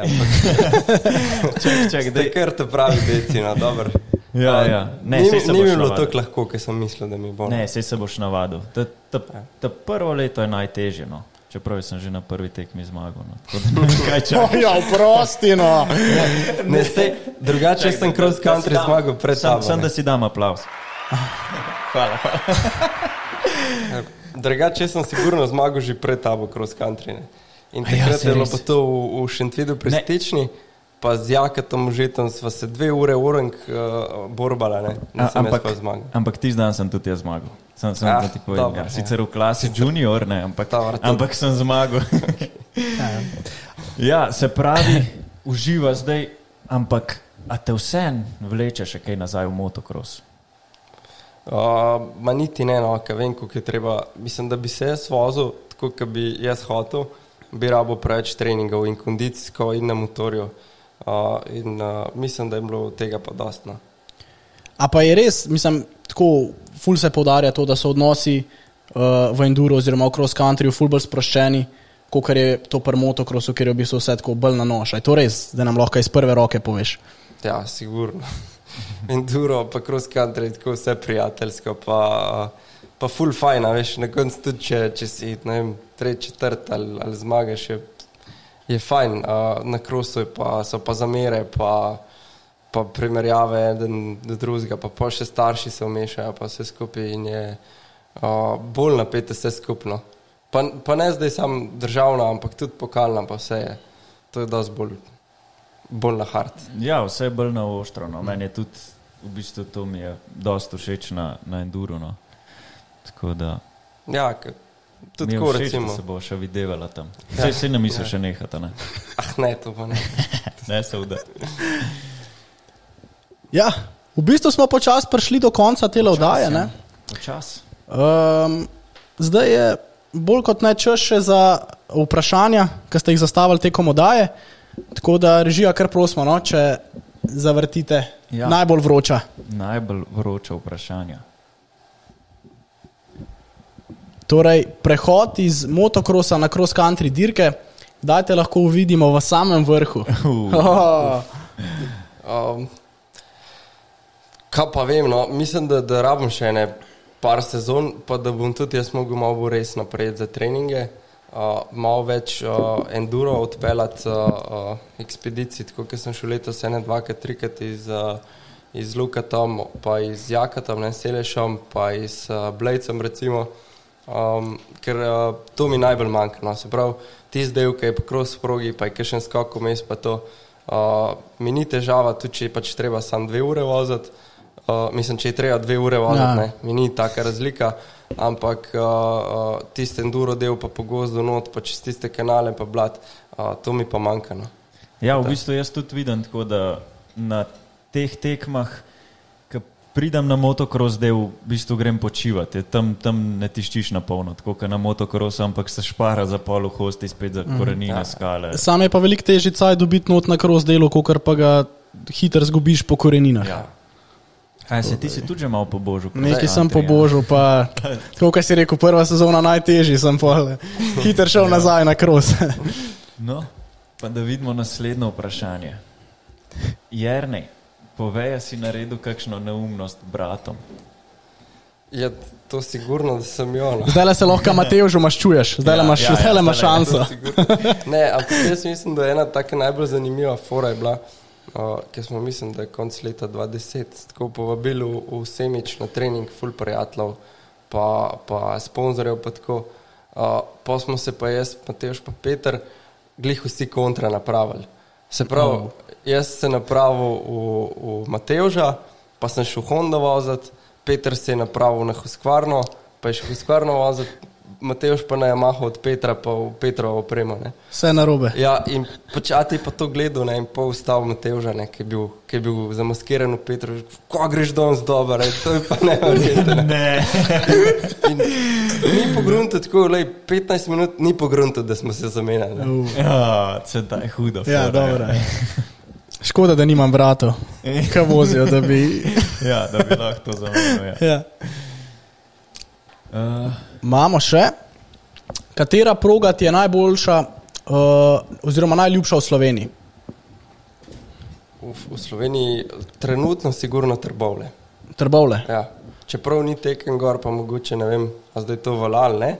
Čak, čak, ste daj. kar te pravi, deci, no, dobro. Ja, A, ja. Ne, ni ni bilo tako lahko, kot sem mislil, da mi bo. Ne, sej se boš navadil. Ta, ta, ta prvo leto je najtežje, no. čeprav sem že na prvi tekmi zmagal. No. Tako da ne ja, prosti, no. Ne, sej, drugače sem cross country zmagal pred Sam, tabo. sam ne. da si dam aplaus. Hvala, hvala. Drugače sem sigurno zmagal že pred tabo cross country. Ne. In A ja, takrat saj je bilo pa to v, v Šentvidu pri Ne. Pa z Jakatom Užetom sva se dve ure urank uh, borbala, ne. A, Nisem jaz ampak, pa zmagal. ampak ti dan sem tudi jaz zmagal. Sem, sem Ah, ti povem, dobro, ja. ja. Sicer v klasi junior, ne, ampak, Dobro, ampak sem zmagal. ja, se pravi, uživa zdaj, ampak a te vsem vleče še kaj nazaj v motocross? Uh, ma niti ne, no, ker vem, koliko je treba. Mislim, da bi se jaz vozil tako, kot bi jaz hotel, bi rabo preveč treningov in kondicijsko in na motorju. Uh, in uh, mislim, da je bilo tega pa dostno. A pa je res, mislim, tako ful se poudarja to, da so odnosi uh, v enduro oziroma v cross countryju ful bolj sproščeni, kot je to pri motocrossu, ker je v bistvu vse tako bolj na nož. Je to res, da nam lahko iz prve roke poveš? Ja, sigurno. Enduro, pa cross country, tako vse prijateljsko, pa, pa full fajn, veš, na koncu tudi, če, če si, ne vem, tretji, četrt ali, ali zmagaš, je, je fajn. Uh, na crossu je pa, so pa zamere, pa, pa primerjave eden do drugega, pa, pa še starši se vmešajo, pa vse skupaj in je uh, bolj napete vse skupno. Pa, pa ne zdaj sam državna, ampak tudi pokalna, pa vse je. To je dosti bolj, bolj na hard. Ja, vse je bolj na ostro. No. Meni je tudi, v bistvu, to mi je dosta všeč na, na enduro. No. Tako da Ja, tudi tako všeč, recimo. se bo še videvala tam. Vse ja. ne misliš še nehati, ne? Ah, ne, to pa ne. Ne se vda. Ja, v bistvu smo počasi prišli do konca te oddaje. ne? Počas. Um, zdaj je bolj kot ne čas še za vprašanja, ki ste jih zastavili tekom oddaje. Tako da režija, kar prosimo, no, če zavrtite ja. Najbolj vroča. Najbolj vroča vprašanja. Torej, prehod iz motokrosa na cross country dirke, kdaj te lahko vidimo v samem vrhu? Oh, Um, kaj pa vem, no? mislim, da, da rabim še ne par sezon, pa da bom tudi jaz mogel malo bolj res napred za treninge, uh, malo več uh, enduro odpeljati uh, uh, ekspedicij, tako kot sem šel letos ene, dvakrat, trikrat iz, uh, iz Lukatom, pa iz Jakatom, ne Selešom, pa iz uh, Blejcem recimo. Um, ker uh, to mi najbolj manjka. No. Se pravi, ti zdaj, ki je po cross progi, pa je še en skok vmes, pa to. Uh, mi ni težava, tudi če je pač treba samo dve ure voziti. Uh, mislim, če je treba dve ure voziti, Ja. ne, mi ni taka razlika, ampak uh, uh, tiste enduro del pa po gozdu not, pa čez tiste kanale pa blat, uh, to mi pa manjka. No. Ja, v bistvu jaz tudi vidim, tako da na teh tekmah, ko pridem na motocross, del v bistvu grem počivati, tam, tam ne tiščiš na polno, tako kot na motocrossu, ampak se špara za pol hosti, spet za korenine, ja. skale. Sam je pa veliko težji caj dobiti not na cross delu, kot pa ga hitro zgubiš po koreninah. Ja. Aj, se ti si tudi že malo pobožil. Nekaj sem pobožil, pa tako kot si rekel, prva sezona najtežji, sem pa hitro šel nazaj na cross. No, pa da vidimo naslednje vprašanje. Jernej, povej, si naredil kakšno neumnost bratom. Je to sigurno, da sem jo. Zdaj se lahko Mateju maščuješ, zdaj Ja, imaš, ja, ja, zdajle. šanso. Ne, ampak jaz mislim, da je ena taka najbolj zanimiva fora je bila, uh, ki smo mislim, da je konc leta 2010 tako povabili v, v Semič na trening full prijateljev, pa, pa sponzorjev pa tako. Uh, pa smo se pa jaz, Mateoš pa Peter, glih vsi kontra napravili. Se pravi, oh. jaz sem napravil v, v Mateoža, pa sem šel Honda voziti, Peter se je napravil na Huskvarno, pa je šel Huskvarno voziti, Mateoš pa na Yamaha od Petra pa v Petrovo opremo. Ne. Vse narobe. Ja, in počati pa to gledal ne, in pol vstal Matevža, ne, ki, je bil, ki je bil zamaskiran v Petru, ko greš danes dobro, ne, to je pa neverjetno. Ne. In Ni pogrunto tako, lej, 15 minut ni pogrunto, da smo se zamenjali. ne. Ja, se da je hudo. Ja, fora, dobro. Škoda, da nimam bratov, ki vozijo, da bi. Ja, da bi lahko to zamenjal. Ja. Ja. Uh, Imamo še, katera proga ti je najboljša, uh, oziroma najljubša v Sloveniji? V, v Sloveniji trenutno sigurno trbovle. Trbovle. Ja. Čeprav ni tekem gor, pa mogoče ne vem, a zdaj to valal, ne?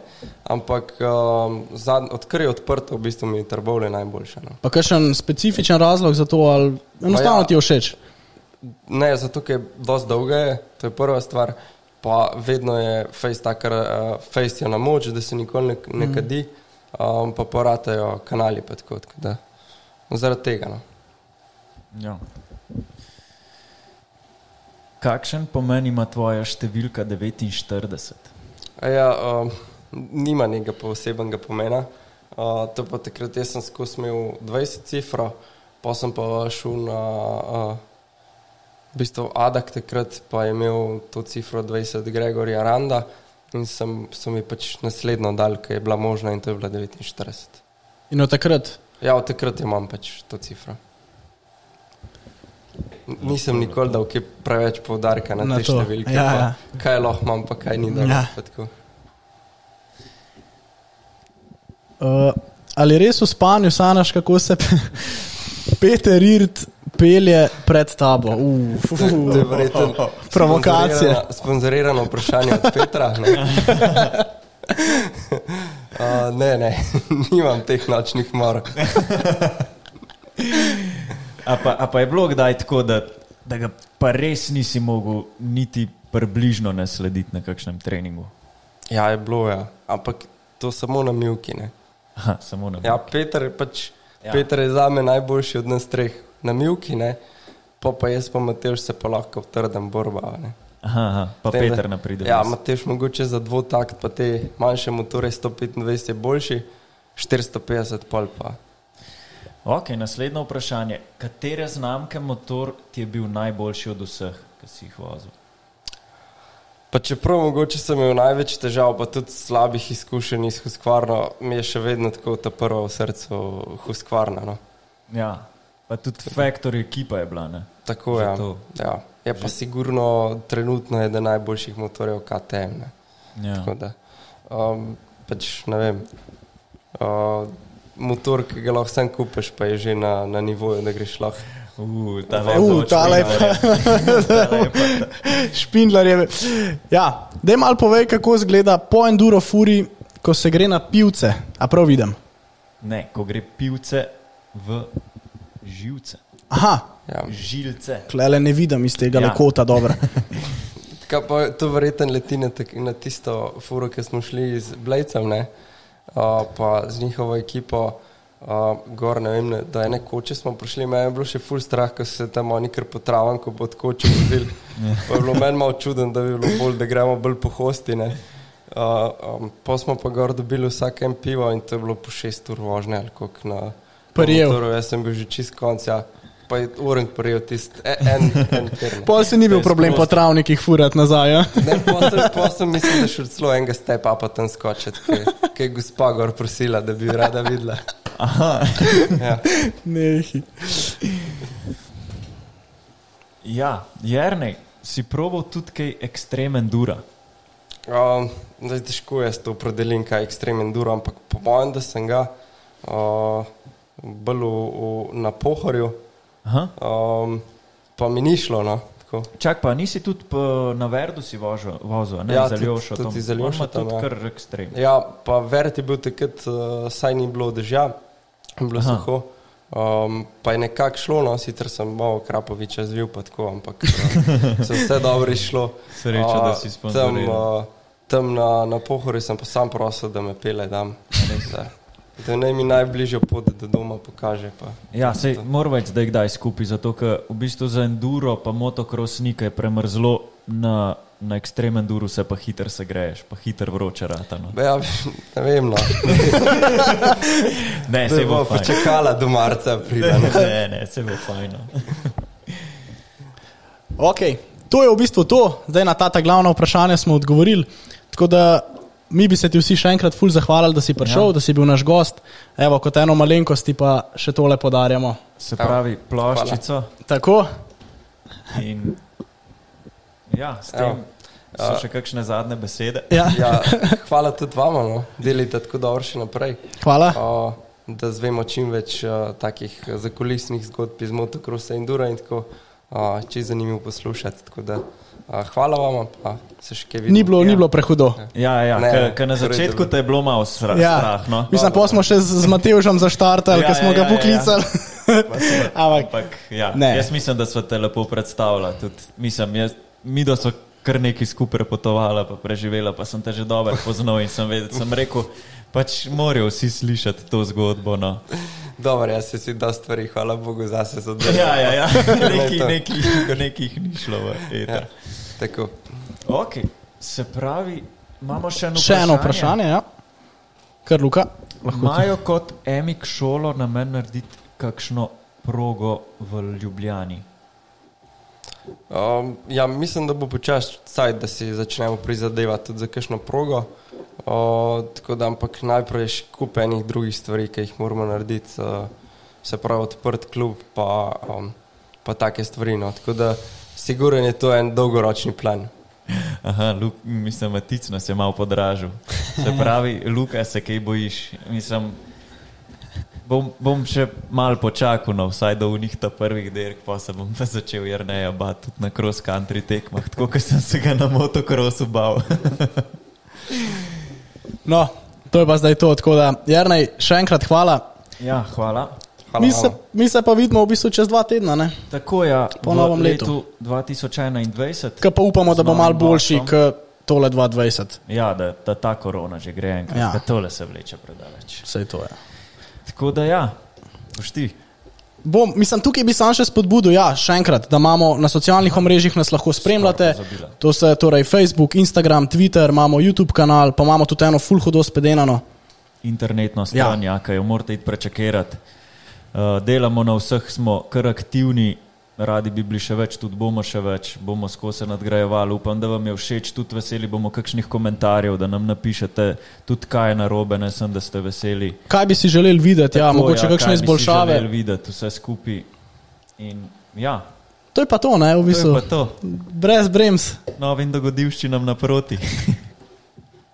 ampak um, zad, odkar je odprto, v bistvu mi je trbovle najboljša. No. Pa kakšen specifičen razlog za to, ali enostavno ja. ti je všeč? Ne, zato je dosti dolga, to je prva stvar, pa vedno je face takar, uh, face je na moč, da se nikoli ne, ne kadi, um, pa poratajo kanali, pa tako, tako da zaradi tega. No. ja. Kakšen pomen ima tvoja številka 49? A Ja, um, nima nekega posebnega pomena. Uh, to pa takrat jaz sem skozi imel 20 cifra, pa sem pa šel na uh, v bistvu Adak takrat, pa je imel to cifro 20 Gregorja Randa in sem, so mi pač naslednjo dal, ki je bila možna in to je bila 49. In od takrat. Ja, od takrat imam pač to cifro. Nisem nikoli dal preveč poudarka na, Na te to. številke, Ja, ja. kaj lahko imam, pa kaj ni dal. Ja. Uh, ali res v spanju sanaš, kako se pe- Peter Irt pelje pred tabo? Uf, To je verjetno Provokacije. sponzorirano- Sponzorirano vprašanje od Petra. Ne, uh, ne, ne, nimam teh nočnih mor. A pa, a pa je bilo kdaj tako, da, da ga pa res nisi mogel niti približno naslediti na kakšnem treningu? Ja, je bilo, ja. ampak to samo na milki. Ne. Aha, samo na Ja, Peter je pač. Ja. Peter je za me najboljši od nas treh na milki, ne. pa pa jaz pa Matež se pa lahko trdem borba. Ne. Aha, aha, pa Tem, Peter napride. Ja, Matež mogoče za dvotakt, pa te manjše motore 125 je boljši, 450 pol pa. Ok, naslednje vprašanje. Katere znamke motor ti je bil najboljši od vseh, ki si jih vozil? Pa čeprav mogoče sem imel največ težav, pa tudi slabih izkušenj iz Huskvarna, mi je še vedno tako ta prva v srcu Huskvarna. No. Ja, pa tudi Factory ekipa je bila. Ne? Tako je. Zato. Ja. Je pa sigurno trenutno eden najboljših motorjev KTM. Ne. Ja. Tako da, Um, pač ne vem. Uh, motor, ki ga lahko sam kupiš, pa je že na, na nivoju, da greš lahko. Uh, ta Uh, tale pa- Špindler je. Ja, da malo povej, kako izgleda po enduro furi, ko se gre na pivce. A prav vidim. Ne, ko gre pivce v živce, Aha, Ja. žilce. klele ne vidim iz tega Ja. ja. lekota dobro. Kaj pa to verjetno leti na, na tisto furo, ki smo šli z Blejcem, ne? Uh, pa z njihovo ekipo. Uh, gor, ne vem, da je nekoče smo prišli, meni je bilo še ful strah, ko so se tam oni kar po travam, ko pod kočem bil. Pa je bilo meni malo čuden, da bi bilo bolj, da gremo bolj po hosti. Ne. Uh, um, pa smo pa gor dobili vsak en pivo in to je bilo po šest ur vožnje ali koliko na Prijel. na motorju. Jaz sem bil že čist konc, ja. Pa je uren prijel tisti e, en, en ne. Pol se ni bil problem po travnikih furati nazaj. Ja? Ne, posem, posem mislim, da še celo enega stepa pa tam skočiti, ki je gospa gor prosila, da bi rada videla. Aha, Ja. Nehi. ja, Jrnej, si proval tudi kaj ekstremen dura. Um, zdaj, težko jaz to opredelim, kaj je ekstremen duro, ampak po mojem, da sem ga uh, bolj v, v, na pohorju, Aha. um, pa mi ni šlo. No, tako. Čak pa, nisi tudi po, na Verdu si vozil, vozil ne Ja, za tudi- Ljošo. tudi za Ljošo tam, ja. kar ekstrem. Ja, pa vert je bil takrat, uh, saj ni bilo dežja, bilo Aha. suho. Um, pa je nekako šlo, no, sicer sem malo Krapoviča zvil, pa tako, ampak uh, se vse dobro išlo. Sreča, da si Tam, sponzoriral. uh, tam na, na pohori sem pa sam prosil, da me pele tam. Da, da naj mi najbližjo pot do doma pokaže. Pa. Ja, sej moram več zdaj kdaj skupaj, zato ker v bistvu za enduro pa motocross ni kaj premrzlo, na, na ekstremen duru se pa hiter segreješ, pa hiter vroče rata. No. Ja, ne vem, no. Ne, Se se bo bo fajn. počakala do marca, pride. Ne. Ne, ne, se bo fajn. no. Okay. To je v bistvu to, zdaj na ta glavna vprašanja smo odgovorili. Tako da mi bi se ti vsi še enkrat ful zahvalili, da si prišel, ja. da si bil naš gost. Evo, kot eno malenkost ti pa še tole podarjamo. Se pravi, ploščico Tako, in ja, s Evo. tem so še kakšne zadnje besede. ja. Ja, hvala tudi vama, no. delite tako dobro še naprej. hvala. O, da zvemo čim več uh, takih zakulisnih zgodb iz motocrossa in dura in tako, uh, če je zanimivo poslušati. Tako Da, hvala vam, pa se še kaj vidi. Ni bilo, ni bilo prehudo. Ja, ja, Ne, ker na torej začetku dobro. te je bilo malo sra, Ja. strah. No? Mislim, pa smo še z z Matevžem zaštartali, Ja, ja, ker smo ja, ga ja, ja. poklicali. Ampak, Ampak, ja, Ne. jaz mislim, da smo te lepo predstavljali. Tudi, mislim, jaz, mi da so kar nekaj skupaj potovali, pa preživela, pa sem te že dobro poznal in sem, vedel, sem rekel, pač morajo vsi slišati to zgodbo. No. Dobro, jaz se si da stvari, hvala Bogu, zase za delo. Ja, ja, ja. Neki, to. neki, do nekih ni šlo. v eter. Ja, tako. Okay. Se pravi, imamo še eno še eno vprašanje, ja. Kar Luka. Imajo kot emik šolo namen narediti kakšno progo v Ljubljani? Um, ja, mislim, da bo počasi cajt, da si začnemo prizadevati tudi za kakšno progo. Uh, tako da, ampak najprej je še kup enih drugih stvari, ki jih moramo narediti, uh, se pravi odprt klub, pa, um, pa take stvari. No. Tako da, siguren je to en dolgoročni plan. Aha, Luk, mislim, Matic nas je malo podražil. Se pravi, Luka, se kaj bojiš? Mislim, bom, bom še malo počakal, no, vsaj do unih ta prvih dirk, pa se bom pa začel jerneja bati tudi na cross country tekmah, tako kot sem se ga na motocrossu bal. No, to je pa zdaj to. Tako da, Jarnej, še enkrat hvala. ja, hvala. Hvala Mi se, mi se pa vidimo v bistvu čez dva tedna, ne? Tako je, Po v novem letu 2021. Kaj pa upamo, da bo Z novim mal boljši kot tole 2020. Ja, da, da ta korona že gre enkrat, Ja. ja. tole se vleče predaleč. Vse to je. Tako da ja, pošti. Bom, mislim, tukaj bi sam še spodbudil, ja, še enkrat, da imamo na socialnih omrežjih nas lahko spremljate. To so torej Facebook, Instagram, Twitter, imamo YouTube kanal, pa imamo tudi eno full hudo spedenano. internetno stran, ja. ja, ki jo morate. Uh, delamo na vseh, smo kar aktivni, radi bi bili še več, tudi bomo še več, bomo skozi nadgrajevali. Upam, da vam je všeč, tudi veseli bomo kakšnih komentarjev, da nam napišete tudi kaj je narobe, ne sem, da ste veseli. Kaj bi si želeli videti, ja, Tako, mogoče ja, kakšne izboljšave. želeli videti vse skupaj. In ja, To je pa to, ne, v to je bistvu. pa to. Brez brems. Novim dogodivščinam naproti.